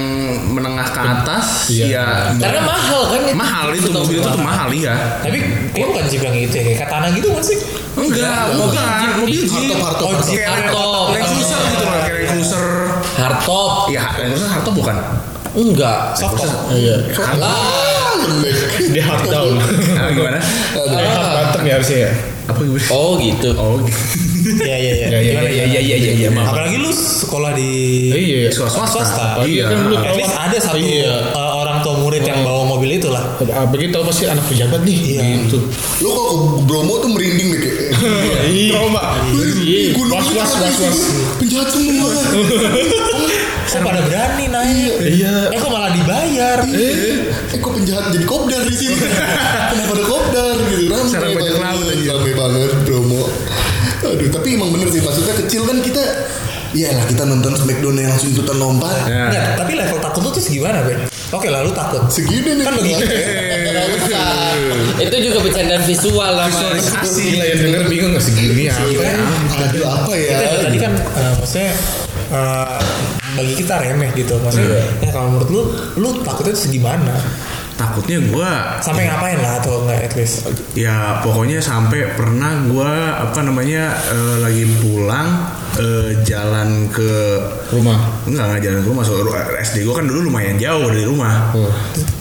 [SPEAKER 5] menengah ke atas
[SPEAKER 3] Iya.
[SPEAKER 5] ya
[SPEAKER 1] Karena mahal kan itu.
[SPEAKER 5] mahal itu mobil itu tuh mahal iya.
[SPEAKER 4] tapi kayak bukan jeep yang itu ya kayak katana gitu kan sih
[SPEAKER 5] Enggak, bukan mobil jeep. Oh, kayak
[SPEAKER 1] Hardtop.
[SPEAKER 5] Land Cruiser gitu loh, kayak Land Cruiser.
[SPEAKER 1] Hardtop.
[SPEAKER 5] Iya, Land Cruiser hardtop bukan?
[SPEAKER 1] Enggak.
[SPEAKER 4] soft
[SPEAKER 3] iya.
[SPEAKER 2] Lembek.
[SPEAKER 3] Dia hard down.
[SPEAKER 5] Ah, gimana?
[SPEAKER 3] Dia hard bottom ya harusnya ya.
[SPEAKER 5] Apa gimana?
[SPEAKER 1] Oh gitu.
[SPEAKER 5] Oh, gitu.
[SPEAKER 4] Iya iya iya.
[SPEAKER 3] Ya, ya,
[SPEAKER 4] Gimana,
[SPEAKER 3] ya,
[SPEAKER 4] gimana?
[SPEAKER 3] ya, ya, ya, ya, maaf.
[SPEAKER 4] Apalagi lu sekolah di
[SPEAKER 3] Iya.
[SPEAKER 5] Swasta.
[SPEAKER 4] swasta.
[SPEAKER 3] Oh, iya kan lu
[SPEAKER 4] At least ada satu
[SPEAKER 3] Iya.
[SPEAKER 4] uh, orang tua murid yang bawa mobil itu lah.
[SPEAKER 3] Ah, begitu pasti anak pejabat nih.
[SPEAKER 4] Iya.
[SPEAKER 3] Gitu.
[SPEAKER 2] Lu kok Bromo tuh merinding deh kayak
[SPEAKER 3] Trauma.
[SPEAKER 2] Iya,
[SPEAKER 3] Was was was was.
[SPEAKER 2] Penjahat semua
[SPEAKER 4] Kok pada berani naik?
[SPEAKER 3] Iya.
[SPEAKER 4] Eh kok malah dibayar?
[SPEAKER 2] Eh, eh kok penjahat jadi kopdar di sini? Kenapa ada kopdar gitu? Ramai
[SPEAKER 5] Sarang bajak
[SPEAKER 2] banget.
[SPEAKER 5] laut aja.
[SPEAKER 2] Ramai banget Bromo. Aduh, tapi emang bener sih maksudnya kecil kan kita Ya lah kita nonton Smackdown yang langsung ikutan lompat
[SPEAKER 5] Ya.
[SPEAKER 4] Tapi level takut tuh segimana, Ben? Oke lah, lu takut.
[SPEAKER 2] Segini nih
[SPEAKER 4] Kan begitu.
[SPEAKER 1] Itu juga bercandaan visual lah. Mas.
[SPEAKER 5] Visualisasi.
[SPEAKER 3] Gila yang denger bingung nggak segini apa ya?
[SPEAKER 2] Aduh apa ya
[SPEAKER 4] tadi kan uh, maksudnya uh, bagi kita remeh gitu. Maksudnya ya kalau menurut lu, lu takutnya tuh segimana?
[SPEAKER 5] Takutnya gua
[SPEAKER 4] Sampai ngapain lah atau enggak at least?
[SPEAKER 5] ya pokoknya sampai pernah gua apa namanya eh, lagi pulang eh, jalan ke
[SPEAKER 3] Rumah.
[SPEAKER 5] enggak enggak jalan ke rumah so, SD gua kan dulu lumayan jauh dari rumah
[SPEAKER 3] Oh.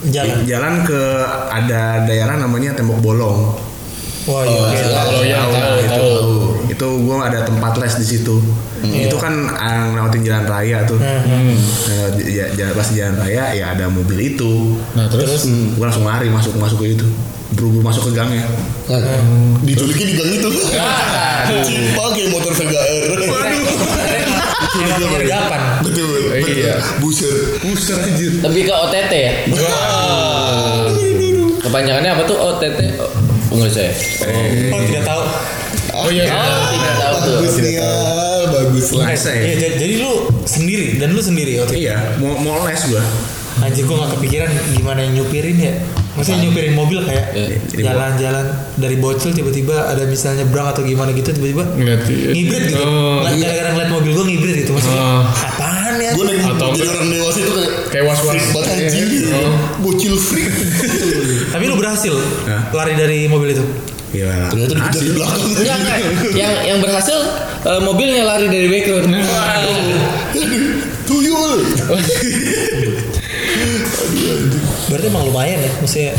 [SPEAKER 4] Jalan.
[SPEAKER 5] jalan ke ada daerah namanya tembok bolong
[SPEAKER 4] Wah, iya. oke.
[SPEAKER 3] Kalau yang
[SPEAKER 5] Tahu,
[SPEAKER 3] tahu
[SPEAKER 5] itu.
[SPEAKER 3] tahu.
[SPEAKER 5] itu gua ada tempat les di situ itu kan ah, ngelewatin jalan raya tuh.
[SPEAKER 4] Hmm.
[SPEAKER 5] Nah, j- j- jalan pas jalan raya ya ada mobil itu.
[SPEAKER 3] Nah terus,
[SPEAKER 5] gue langsung lari masuk masuk ke itu. Buru-buru masuk ke gangnya.
[SPEAKER 2] Nah, Diculikin di gang itu. Kayak motor Vega R. Betul
[SPEAKER 3] Iya.
[SPEAKER 2] Buser.
[SPEAKER 5] Buster anjir.
[SPEAKER 1] Lebih ke OTT ya. Kepanjangannya apa tuh OTT? Oh, enggak saya.
[SPEAKER 4] Oh, tidak tahu.
[SPEAKER 3] Oh iya.
[SPEAKER 1] Oh, tuh.
[SPEAKER 2] Bagus nih ya Bagus lah
[SPEAKER 4] Iya,
[SPEAKER 5] ya
[SPEAKER 4] jadi, lu sendiri dan lu sendiri waktu itu.
[SPEAKER 5] iya mau mau les gue
[SPEAKER 4] Anjir gua gak kepikiran gimana yang nyupirin ya. Maksudnya nyupirin mobil kayak
[SPEAKER 1] Iya,
[SPEAKER 4] jalan-jalan dari bocil tiba-tiba ada misalnya brang atau gimana gitu tiba-tiba ngibrit gitu.
[SPEAKER 3] Oh.
[SPEAKER 4] Ngeliat- Gara-gara ngeliat mobil gua ngibrit gitu maksudnya.
[SPEAKER 3] Oh.
[SPEAKER 4] Apaan ya?
[SPEAKER 2] Gue naik
[SPEAKER 3] Atau
[SPEAKER 2] jadi orang dewasa itu kayak
[SPEAKER 3] Kayak was-was.
[SPEAKER 2] Freak banget anjing gitu
[SPEAKER 3] Oh.
[SPEAKER 2] Bocil freak
[SPEAKER 4] Tapi lu berhasil lari dari mobil itu.
[SPEAKER 5] Iya
[SPEAKER 2] Ternyata dikejar di belakang
[SPEAKER 1] Enggak, enggak. Yang yang berhasil eh, mobilnya lari dari background.
[SPEAKER 2] Tuyul
[SPEAKER 4] Berarti emang lumayan ya, maksudnya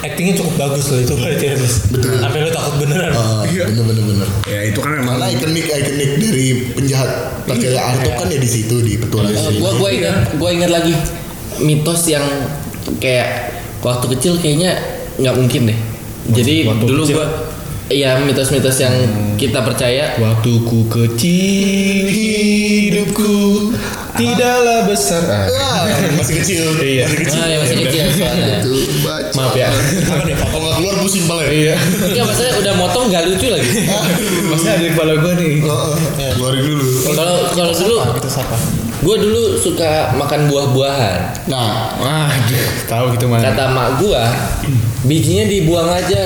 [SPEAKER 4] actingnya cukup bagus loh itu berarti Ernest.
[SPEAKER 2] Betul.
[SPEAKER 4] Sampai lu takut beneran.
[SPEAKER 2] Ah, bener bener bener.
[SPEAKER 5] Ya itu kan memang
[SPEAKER 2] Karena ikonik ikonik dari penjahat pakai Arto kan ya di situ di petualangan.
[SPEAKER 1] Eh, gua gua ingat gua ingat lagi mitos yang kayak waktu kecil kayaknya nggak mungkin deh. Jadi
[SPEAKER 3] Waktu
[SPEAKER 1] dulu
[SPEAKER 3] kecil.
[SPEAKER 1] gua Iya mitos-mitos yang kita percaya
[SPEAKER 3] Waktu ku kecil hidupku tidaklah besar. Ah,
[SPEAKER 2] Ah, masih kecil.
[SPEAKER 3] Iya.
[SPEAKER 2] Masih kecil.
[SPEAKER 1] Ah, ya, masih kecil soalnya.
[SPEAKER 3] Maaf ya.
[SPEAKER 2] Kalau nggak keluar pusing pala ya.
[SPEAKER 3] Iya.
[SPEAKER 1] Enggak maksudnya udah motong gak lucu lagi
[SPEAKER 3] Maksudnya ada di kepala gue nih.
[SPEAKER 2] Heeh. Keluarin dulu.
[SPEAKER 1] Kalau kalau dulu
[SPEAKER 4] Apa gitu siapa?
[SPEAKER 1] Gue dulu suka makan buah-buahan
[SPEAKER 2] Nah,
[SPEAKER 3] Wah, aduh, tahu gitu mana.
[SPEAKER 1] kata mak gua bijinya dibuang aja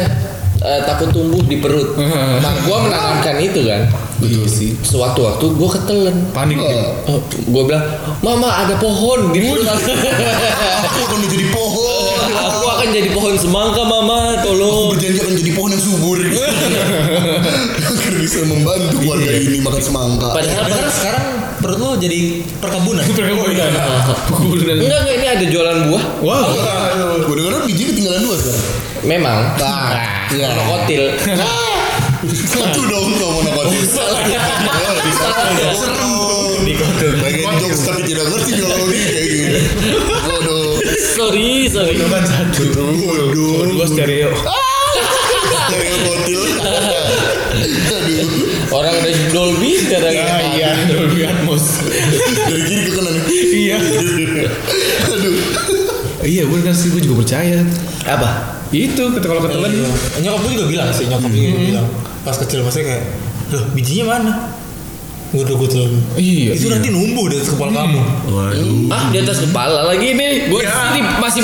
[SPEAKER 1] eh, takut tumbuh di perut mak gua menanamkan itu kan
[SPEAKER 2] betul sih.
[SPEAKER 1] sewaktu-waktu gua ketelen
[SPEAKER 3] Panik.
[SPEAKER 1] Oh, gua bilang mama ada pohon di perut aku
[SPEAKER 2] Aku akan menjadi pohon.
[SPEAKER 1] aku akan jadi pohon semangka mama
[SPEAKER 2] Aku
[SPEAKER 1] tolong
[SPEAKER 2] berjanji akan jadi pohon yang subur. Agar bisa membantu keluarga ini makan semangka.
[SPEAKER 1] padahal
[SPEAKER 4] Padahal sekarang perut lu jadi perkebunan.
[SPEAKER 3] Perkebunan. Perkebunan.
[SPEAKER 1] enggak enggak ini ada jualan buah
[SPEAKER 3] Wow.
[SPEAKER 2] Gue dengar biji ketinggalan dua sekarang.
[SPEAKER 1] memang
[SPEAKER 2] Nah, iya.
[SPEAKER 1] monokotil
[SPEAKER 2] Satu dong kau mau nakotin. Seru. Bagian jokes tapi tidak ngerti biologi kayak gini. Waduh.
[SPEAKER 1] sorry sorry
[SPEAKER 3] Itu kan satu.
[SPEAKER 2] Waduh.
[SPEAKER 3] Dua stereo.
[SPEAKER 2] Dari kotil.
[SPEAKER 1] Orang ada Dolby sekarang
[SPEAKER 3] Ah, iya, Dolby Atmos.
[SPEAKER 2] Dari kiri ke kanan.
[SPEAKER 3] iya.
[SPEAKER 2] Aduh.
[SPEAKER 3] Iya, gue kan sih gue juga percaya.
[SPEAKER 1] apa
[SPEAKER 3] Itu kata kalau ketelan
[SPEAKER 4] Iya. Nyokap gue juga bilang sih, nyokap gue juga bilang pas kecil maksudnya kayak, loh bijinya mana? Gue udah gue.
[SPEAKER 3] Iya,
[SPEAKER 4] Itu
[SPEAKER 3] iya.
[SPEAKER 4] nanti numbuh di atas kepala kamu.
[SPEAKER 5] Waduh.
[SPEAKER 1] Ah di atas kepala lagi nih. Gue ini masih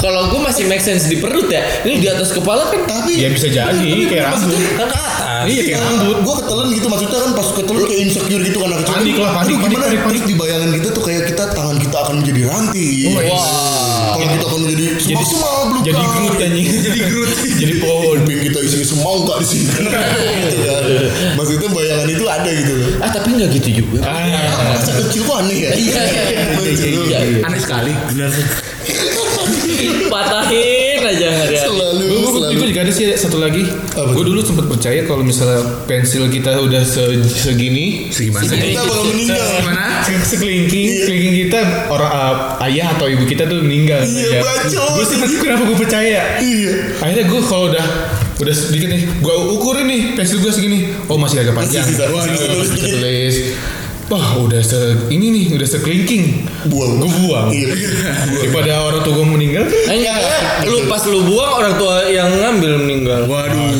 [SPEAKER 1] kalau gue masih make sense di perut ya. Ini di atas kepala kan.
[SPEAKER 2] Tapi
[SPEAKER 3] Ya bisa jadi kayak rambut.
[SPEAKER 4] Kan ke atas.
[SPEAKER 3] Iya kayak rambut.
[SPEAKER 2] Gue ketelan gitu maksudnya kan pas ketelan kayak insecure gitu kan kecil.
[SPEAKER 3] Panik lah, panik,
[SPEAKER 2] gimana
[SPEAKER 3] panik,
[SPEAKER 2] terus di bayangan kita tuh kayak kita tangan kita akan menjadi ranting.
[SPEAKER 1] Wah.
[SPEAKER 2] Kalau kita akan menjadi semak belum
[SPEAKER 3] Jadi Groot anjing. Jadi Groot. Jadi pohon.
[SPEAKER 2] Kuping kita isinya semangka di sini. gitu kan. Maksudnya bayangan itu ada gitu loh.
[SPEAKER 1] Ah tapi nggak gitu juga.
[SPEAKER 3] Ah.
[SPEAKER 2] Masa kecil kok aneh ya?
[SPEAKER 1] Iya. Iya.
[SPEAKER 5] Aneh sekali. Benar.
[SPEAKER 1] Patahin aja hari-hari.
[SPEAKER 2] Selalu,
[SPEAKER 3] Gue
[SPEAKER 2] selalu.
[SPEAKER 3] gue juga ada sih satu lagi.
[SPEAKER 2] Apa
[SPEAKER 3] Gue dulu sempat percaya kalau misalnya pensil kita udah se- segini,
[SPEAKER 5] Segimana?
[SPEAKER 2] Kita bakal meninggal.
[SPEAKER 5] Gimana?
[SPEAKER 3] se- sekelingking, kelingking kita orang uh, ayah atau ibu kita tuh meninggal.
[SPEAKER 2] Iya, bacot.
[SPEAKER 3] Gue sih kenapa gue percaya?
[SPEAKER 2] Iya.
[SPEAKER 3] Akhirnya gue kalau udah udah sedikit nih, gue ukurin nih pensil gue segini. Oh masih agak panjang.
[SPEAKER 2] Masih sisa,
[SPEAKER 3] Wah,
[SPEAKER 2] masih bisa tulis
[SPEAKER 3] bisa. Wah udah se ini nih udah sekelingking.
[SPEAKER 2] Buang.
[SPEAKER 3] Gue buang.
[SPEAKER 2] Iya.
[SPEAKER 3] Daripada orang tua gue meninggal.
[SPEAKER 1] Enggak, lu pas lu buang orang tua yang ngambil meninggal.
[SPEAKER 5] Waduh.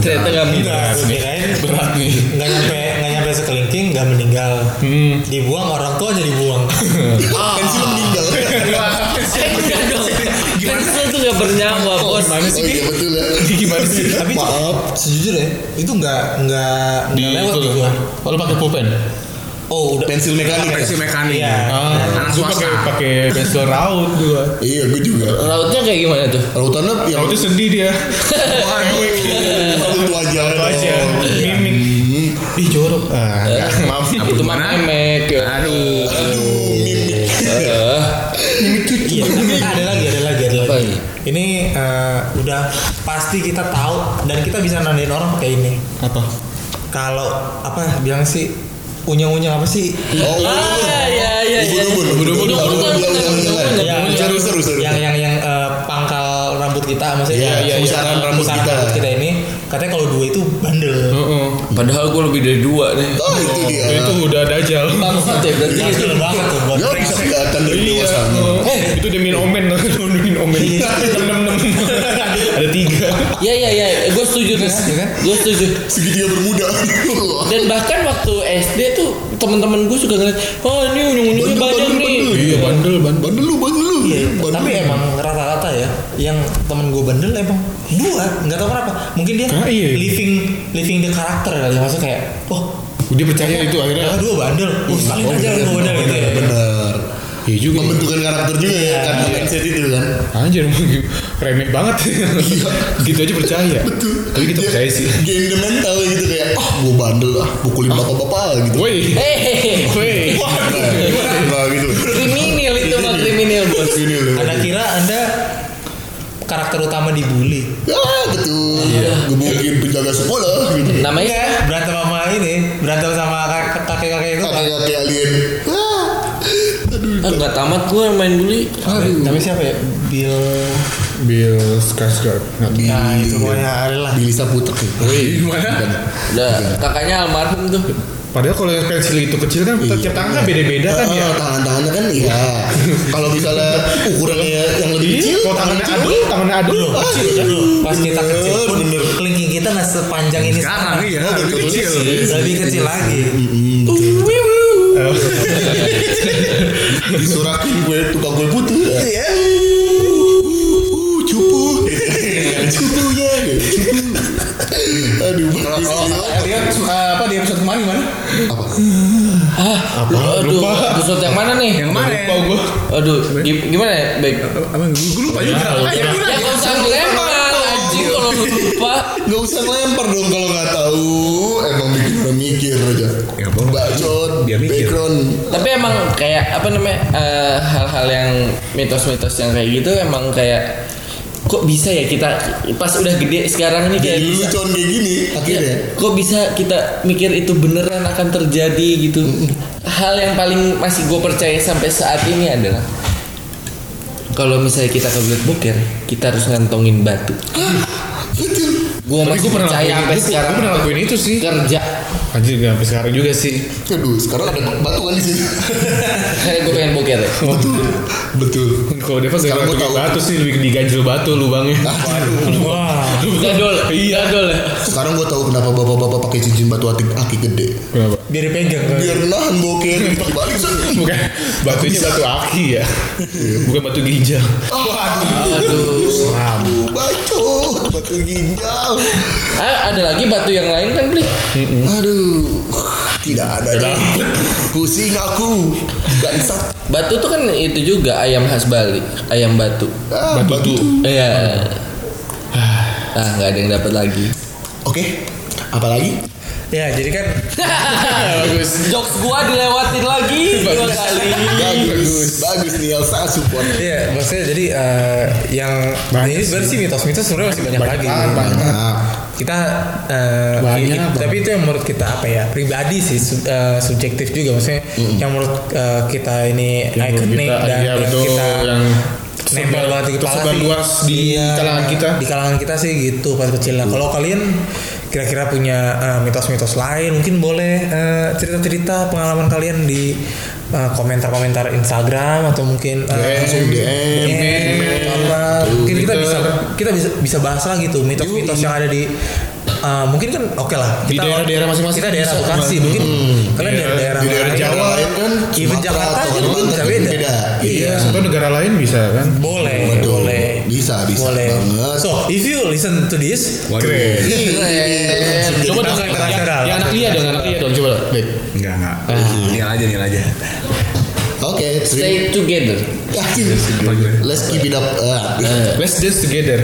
[SPEAKER 1] Ternyata nggak bisa.
[SPEAKER 4] Kirain
[SPEAKER 3] Berat nih.
[SPEAKER 4] nggak nyampe nggak nyampe sekelingking nggak meninggal.
[SPEAKER 3] Hmm.
[SPEAKER 4] Dibuang orang tua jadi buang.
[SPEAKER 1] Bernyawa bos.
[SPEAKER 3] Gimana
[SPEAKER 2] Oh
[SPEAKER 3] sih?
[SPEAKER 2] iya betul ya.
[SPEAKER 3] Gimana sih?
[SPEAKER 4] Tapi
[SPEAKER 2] Maaf.
[SPEAKER 4] sejujurnya itu nggak nggak lewat
[SPEAKER 3] itu
[SPEAKER 4] di gua.
[SPEAKER 3] Oh, lu pakai pulpen?
[SPEAKER 4] Oh udah
[SPEAKER 2] Pensil mekanik.
[SPEAKER 5] Pensil mekanik.
[SPEAKER 4] Iya.
[SPEAKER 3] Ah,
[SPEAKER 5] Anak
[SPEAKER 3] pakai
[SPEAKER 5] swasta.
[SPEAKER 3] pakai pensil raut gua.
[SPEAKER 2] Iya gue juga.
[SPEAKER 1] Rautnya kayak gimana tuh?
[SPEAKER 2] Rautannya yang
[SPEAKER 3] Rautnya sedih dia.
[SPEAKER 2] Raut wajah.
[SPEAKER 3] Itu aja. Mimik. Ih jorok. Ah, maaf.
[SPEAKER 1] Itu memek.
[SPEAKER 5] Aduh.
[SPEAKER 2] Aduh,
[SPEAKER 1] Eh,
[SPEAKER 4] udah pasti kita tahu dan kita bisa nandain orang pakai ini.
[SPEAKER 3] Apa?
[SPEAKER 4] Kalau apa bilang sih unyang-unyang apa sih?
[SPEAKER 2] Oh,
[SPEAKER 1] Ah ya ya ya.
[SPEAKER 2] Ubun-ubun.
[SPEAKER 1] Ubun-ubun.
[SPEAKER 2] Ubun-ubun.
[SPEAKER 4] Yang
[SPEAKER 2] Seru, seru, seru.
[SPEAKER 4] Yang yang yang eh, pangkal rambut kita maksudnya
[SPEAKER 2] Iya, iya, pusaran rambut
[SPEAKER 4] pusaran
[SPEAKER 2] kita.
[SPEAKER 4] rambut kita ini katanya kalau dua itu bandel.
[SPEAKER 3] Heeh.
[SPEAKER 1] Padahal gue lebih dari dua nih.
[SPEAKER 2] Oh itu dia.
[SPEAKER 3] Itu udah dajal.
[SPEAKER 1] Bangsat ya berarti.
[SPEAKER 4] Bandel banget tuh buat
[SPEAKER 2] Gak bisa kelihatan dari dewasanya.
[SPEAKER 3] Eh, itu demi omen, demi omen. Enam enam Ada tiga.
[SPEAKER 1] Ya ya ya, gue setuju nih.
[SPEAKER 4] Iya kan?
[SPEAKER 1] Gue setuju.
[SPEAKER 2] Segitiga bermuda.
[SPEAKER 1] Dan bahkan waktu SD tuh teman-teman gue suka ngeliat, oh ini unyu-unyunya
[SPEAKER 2] Bandel,
[SPEAKER 1] banyak nih.
[SPEAKER 2] bandel.
[SPEAKER 3] Iya, bandel, bandel.
[SPEAKER 2] Bandel lu, bandel lu.
[SPEAKER 4] Iya,
[SPEAKER 2] Bandel.
[SPEAKER 4] tapi emang rata-rata ya yang temen gue bandel emang dua nggak tahu kenapa mungkin dia
[SPEAKER 3] Ah, iya.
[SPEAKER 4] living living the karakter kali ya maksudnya kayak oh
[SPEAKER 3] Dia percaya itu akhirnya.
[SPEAKER 4] ternyata dua bandel oh sekali
[SPEAKER 2] Oh,
[SPEAKER 4] aja gue bandel gitu ya
[SPEAKER 2] Bener.
[SPEAKER 3] Iya juga. ya.
[SPEAKER 2] Pembentukan karakter juga ya
[SPEAKER 4] Iya.
[SPEAKER 2] karena mindset itu kan.
[SPEAKER 3] Anjir, remeh banget. gitu aja percaya. Tapi kita
[SPEAKER 2] Dia
[SPEAKER 3] percaya sih.
[SPEAKER 2] Game the mental gitu kayak ah gue bandel ah pukulin bapak-bapak gitu.
[SPEAKER 3] Woi.
[SPEAKER 1] Hehehe,
[SPEAKER 3] Woi.
[SPEAKER 2] Nah gitu.
[SPEAKER 1] kriminal itu mah kriminal bos.
[SPEAKER 2] Ini loh.
[SPEAKER 4] anda kira anda karakter utama dibully.
[SPEAKER 2] Ah betul. Gue mungkin penjaga sekolah gitu.
[SPEAKER 1] Namanya
[SPEAKER 4] Iya, berantem sama ini, berantem sama
[SPEAKER 1] nggak tamat gue main bully.
[SPEAKER 4] Tapi siapa ya? Bill.
[SPEAKER 3] Bill Skarsgård. Nggak tahu.
[SPEAKER 4] Nah, itu pokoknya ada lah.
[SPEAKER 2] Billy Saputek.
[SPEAKER 3] Wih, gimana?
[SPEAKER 1] Udah kakaknya almarhum tuh.
[SPEAKER 3] Padahal kalau yang pensil itu kecil kan tiap tangan kan beda-beda kan ya.
[SPEAKER 2] Ah, Tangan-tangannya kan iya. Kalau misalnya ukurannya yang lebih kecil,
[SPEAKER 3] Kalau tangannya
[SPEAKER 2] kecil,
[SPEAKER 3] adul, tangannya adul.
[SPEAKER 2] kecil kan?
[SPEAKER 4] Pas kita kecil pun
[SPEAKER 2] Bener.
[SPEAKER 4] kelingking kita nggak sepanjang ini
[SPEAKER 5] Sekarang
[SPEAKER 4] sekarang.
[SPEAKER 5] iya,
[SPEAKER 2] Oh,
[SPEAKER 5] lebih kecil.
[SPEAKER 4] Lebih kecil lagi.
[SPEAKER 2] Disurakin gue tukang kue putu. Iya. Uh, cupu. Cupu ya. Cupu. Aduh.
[SPEAKER 3] Lihat eh, apa di episode kemarin gimana?
[SPEAKER 2] Apa?
[SPEAKER 1] Aduh, episode yang mana nih?
[SPEAKER 5] Yang mana?
[SPEAKER 3] Lupa gue.
[SPEAKER 1] Aduh, gi- gimana ya? Baik.
[SPEAKER 5] Apa gue lupa juga. Ah, ya,
[SPEAKER 1] anjing kalau lu lupa.
[SPEAKER 2] Gak usah lempar dong kalau nggak tahu. Emang bikin orang mikir aja.
[SPEAKER 5] Ya, apa?
[SPEAKER 2] Bacot.
[SPEAKER 5] Biar mikir.
[SPEAKER 2] Background.
[SPEAKER 1] Tapi emang kayak apa namanya eh, hal-hal yang mitos-mitos yang kayak gitu emang kayak kok bisa ya kita pas udah gede sekarang nih kayak bisa
[SPEAKER 2] lucuan kayak gini akhirnya.
[SPEAKER 1] kok bisa kita mikir itu beneran akan terjadi gitu hal yang paling masih gue percaya sampai saat ini adalah kalau misalnya kita ke Black Boker kita harus ngantongin batu
[SPEAKER 2] Betul.
[SPEAKER 1] gue masih
[SPEAKER 3] gue pernah
[SPEAKER 1] percaya sampai
[SPEAKER 3] itu.
[SPEAKER 1] sekarang
[SPEAKER 3] Gue pernah lakuin itu sih.
[SPEAKER 1] kerja
[SPEAKER 3] Anjir gak sampai sekarang juga sih.
[SPEAKER 2] Aduh, sekarang ada batu kan di sini.
[SPEAKER 1] kayak gue pengen boker ya
[SPEAKER 2] Betul. Betul.
[SPEAKER 3] Kalau Deva gak
[SPEAKER 2] Sekarang gua
[SPEAKER 3] pakai
[SPEAKER 2] tahu.
[SPEAKER 3] batu sih lebih diganjel batu lubangnya.
[SPEAKER 4] Wah.
[SPEAKER 1] gadol iya gadol ya
[SPEAKER 2] Sekarang gue tahu kenapa bapak-bapak pakai cincin batu aki, aki gede.
[SPEAKER 3] Kenapa?
[SPEAKER 4] Biar dipegang kan.
[SPEAKER 2] Biar nahan boker.
[SPEAKER 3] Bukan batunya batu aki ya. Bukan batu ginjal.
[SPEAKER 2] Aduh. Aduh. Batu ginjal.
[SPEAKER 1] ah, ada lagi batu yang lain kan beli
[SPEAKER 2] Aduh. Tidak ada nih. Pusing aku. Bangsat.
[SPEAKER 1] batu tuh kan itu juga ayam khas Bali ayam batu
[SPEAKER 2] Ah,
[SPEAKER 3] Batu.
[SPEAKER 1] iya ah nggak ada yang dapat lagi
[SPEAKER 2] Oke. Apalagi?
[SPEAKER 4] Ya, jadi kan
[SPEAKER 1] bagus jokes gua dilewatin lagi dua kali
[SPEAKER 2] Bagus. Bagus nih Elsa support.
[SPEAKER 4] Iya, maksudnya jadi eh, yang ini sebenarnya sih mitos-mitos sebenarnya masih banyak, lagi.
[SPEAKER 2] Banyak.
[SPEAKER 4] Kita eh,
[SPEAKER 3] Banyak
[SPEAKER 4] i-
[SPEAKER 3] banget.
[SPEAKER 4] tapi itu yang menurut kita apa ya? Pribadi sih sub- eh, subjektif juga maksudnya yang menurut eh, kita ini
[SPEAKER 3] Yang
[SPEAKER 4] ikonik
[SPEAKER 3] kita-
[SPEAKER 4] dan
[SPEAKER 3] iya,
[SPEAKER 4] yang
[SPEAKER 3] betul,
[SPEAKER 4] kita
[SPEAKER 3] yang
[SPEAKER 4] nempel banget di kepala sih.
[SPEAKER 3] luas di kalangan kita.
[SPEAKER 4] Di kalangan kita sih gitu pas kecil. Nah, kalau kalian kira-kira punya eh, mitos-mitos lain mungkin boleh eh, cerita-cerita pengalaman kalian di eh, komentar-komentar Instagram atau mungkin eh,
[SPEAKER 2] Langsung DM.
[SPEAKER 4] DM, mungkin kita
[SPEAKER 3] Twitter.
[SPEAKER 4] bisa kita bisa bisa bahas lagi tuh mitos-mitos yang ada di uh, mungkin kan oke lah
[SPEAKER 3] Di daerah-daerah masing-masing
[SPEAKER 4] kita daerah. Bekasi mungkin kalian
[SPEAKER 3] Iya,
[SPEAKER 4] dari daerah
[SPEAKER 2] Di daerah. Jawa lain kan.
[SPEAKER 4] even
[SPEAKER 2] Sumatera
[SPEAKER 4] Jakarta aja
[SPEAKER 2] Kalimantan
[SPEAKER 4] bisa
[SPEAKER 2] kan
[SPEAKER 4] beda
[SPEAKER 2] beda.
[SPEAKER 4] iya
[SPEAKER 3] Atau negara lain bisa kan?
[SPEAKER 4] boleh boleh
[SPEAKER 2] Bisa, bisa
[SPEAKER 4] boleh
[SPEAKER 2] banget.
[SPEAKER 4] so if you listen to this
[SPEAKER 5] Waduh.
[SPEAKER 3] Keren.
[SPEAKER 1] Keren.
[SPEAKER 3] Coba dong, yang, anak Lia dong, anak Lia dong, coba. Baik.
[SPEAKER 5] Enggak, enggak. Nil aja, nil aja.
[SPEAKER 1] Stay together
[SPEAKER 2] Yakin.
[SPEAKER 5] Apa gimana?
[SPEAKER 2] Let's keep it up. Ah.
[SPEAKER 3] Let's dance together.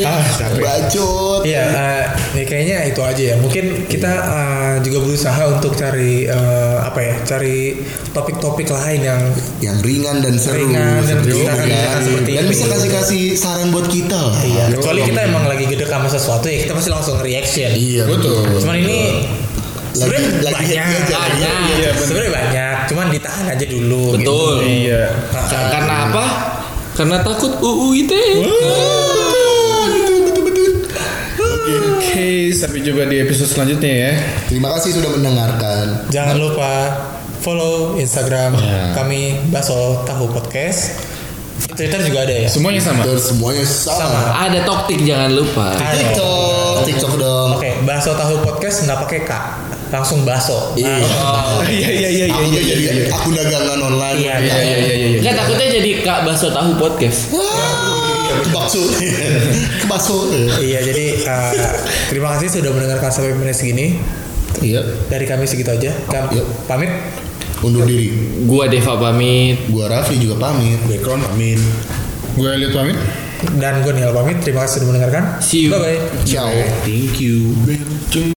[SPEAKER 5] Ah, capek.
[SPEAKER 2] Bacot.
[SPEAKER 4] Iya, eh, ya kayaknya itu aja ya. Mungkin kita eh, juga berusaha untuk cari eh, apa ya, cari topik-topik lain yang
[SPEAKER 2] yang ringan dan seru
[SPEAKER 4] Ringan dan
[SPEAKER 2] seperti
[SPEAKER 4] kita akan-
[SPEAKER 2] kan.
[SPEAKER 4] seperti
[SPEAKER 2] dan bisa kasih kasih saran buat kita
[SPEAKER 4] Iya, kecuali kita emang lagi gede sama sesuatu ya kita pasti langsung reaction.
[SPEAKER 2] iya
[SPEAKER 3] Betul.
[SPEAKER 4] Cuman ini
[SPEAKER 2] lagi
[SPEAKER 4] sebenarnya
[SPEAKER 2] lagi
[SPEAKER 4] banyak,
[SPEAKER 2] aja
[SPEAKER 1] banyak.
[SPEAKER 3] Iya, bener.
[SPEAKER 4] sebenarnya banyak. Cuman ditahan aja dulu.
[SPEAKER 1] Betul.
[SPEAKER 4] Gitu.
[SPEAKER 3] Iya.
[SPEAKER 4] Nah,
[SPEAKER 1] karena apa karena takut UU itu
[SPEAKER 3] Oke, sampai jumpa di episode selanjutnya ya.
[SPEAKER 2] terima kasih sudah mendengarkan
[SPEAKER 4] Jangan lupa follow Instagram kami Baso Tahu Podcast. Twitter juga ada ya.
[SPEAKER 3] Semuanya sama.
[SPEAKER 2] dan semuanya sama,
[SPEAKER 4] Sama.
[SPEAKER 1] ada toktik jangan lupa
[SPEAKER 4] Ada.
[SPEAKER 2] TikTok TikTok dong
[SPEAKER 4] Oke, Baso Tahu Podcast nggak pakai K, langsung Baso.
[SPEAKER 2] Iya.
[SPEAKER 4] Ah,
[SPEAKER 3] Iya, iya, iya,
[SPEAKER 2] aku
[SPEAKER 3] iya,
[SPEAKER 2] jadi
[SPEAKER 3] iya, iya.
[SPEAKER 2] akun dagangan online
[SPEAKER 4] Iya,
[SPEAKER 3] Iya, iya, iya, iya.
[SPEAKER 1] Kan takutnya jadi Kak Baso Tahu Podcast
[SPEAKER 2] Wah, ke bakso ke bakso
[SPEAKER 4] Iya, jadi uh, terima kasih sudah mendengarkan sampai menit segini.
[SPEAKER 2] iya
[SPEAKER 4] Dari kami segitu aja. Kam-
[SPEAKER 2] Yuk.
[SPEAKER 4] Pamit.
[SPEAKER 2] Undur diri
[SPEAKER 1] Gua Deva pamit
[SPEAKER 2] gua Rafli juga pamit
[SPEAKER 5] Background amin.
[SPEAKER 3] Gue lihat pamit.
[SPEAKER 4] Dan gue Niel pamit. Terima kasih sudah mendengarkan.
[SPEAKER 1] See you.
[SPEAKER 4] Bye bye.
[SPEAKER 2] ciao
[SPEAKER 5] Thank you.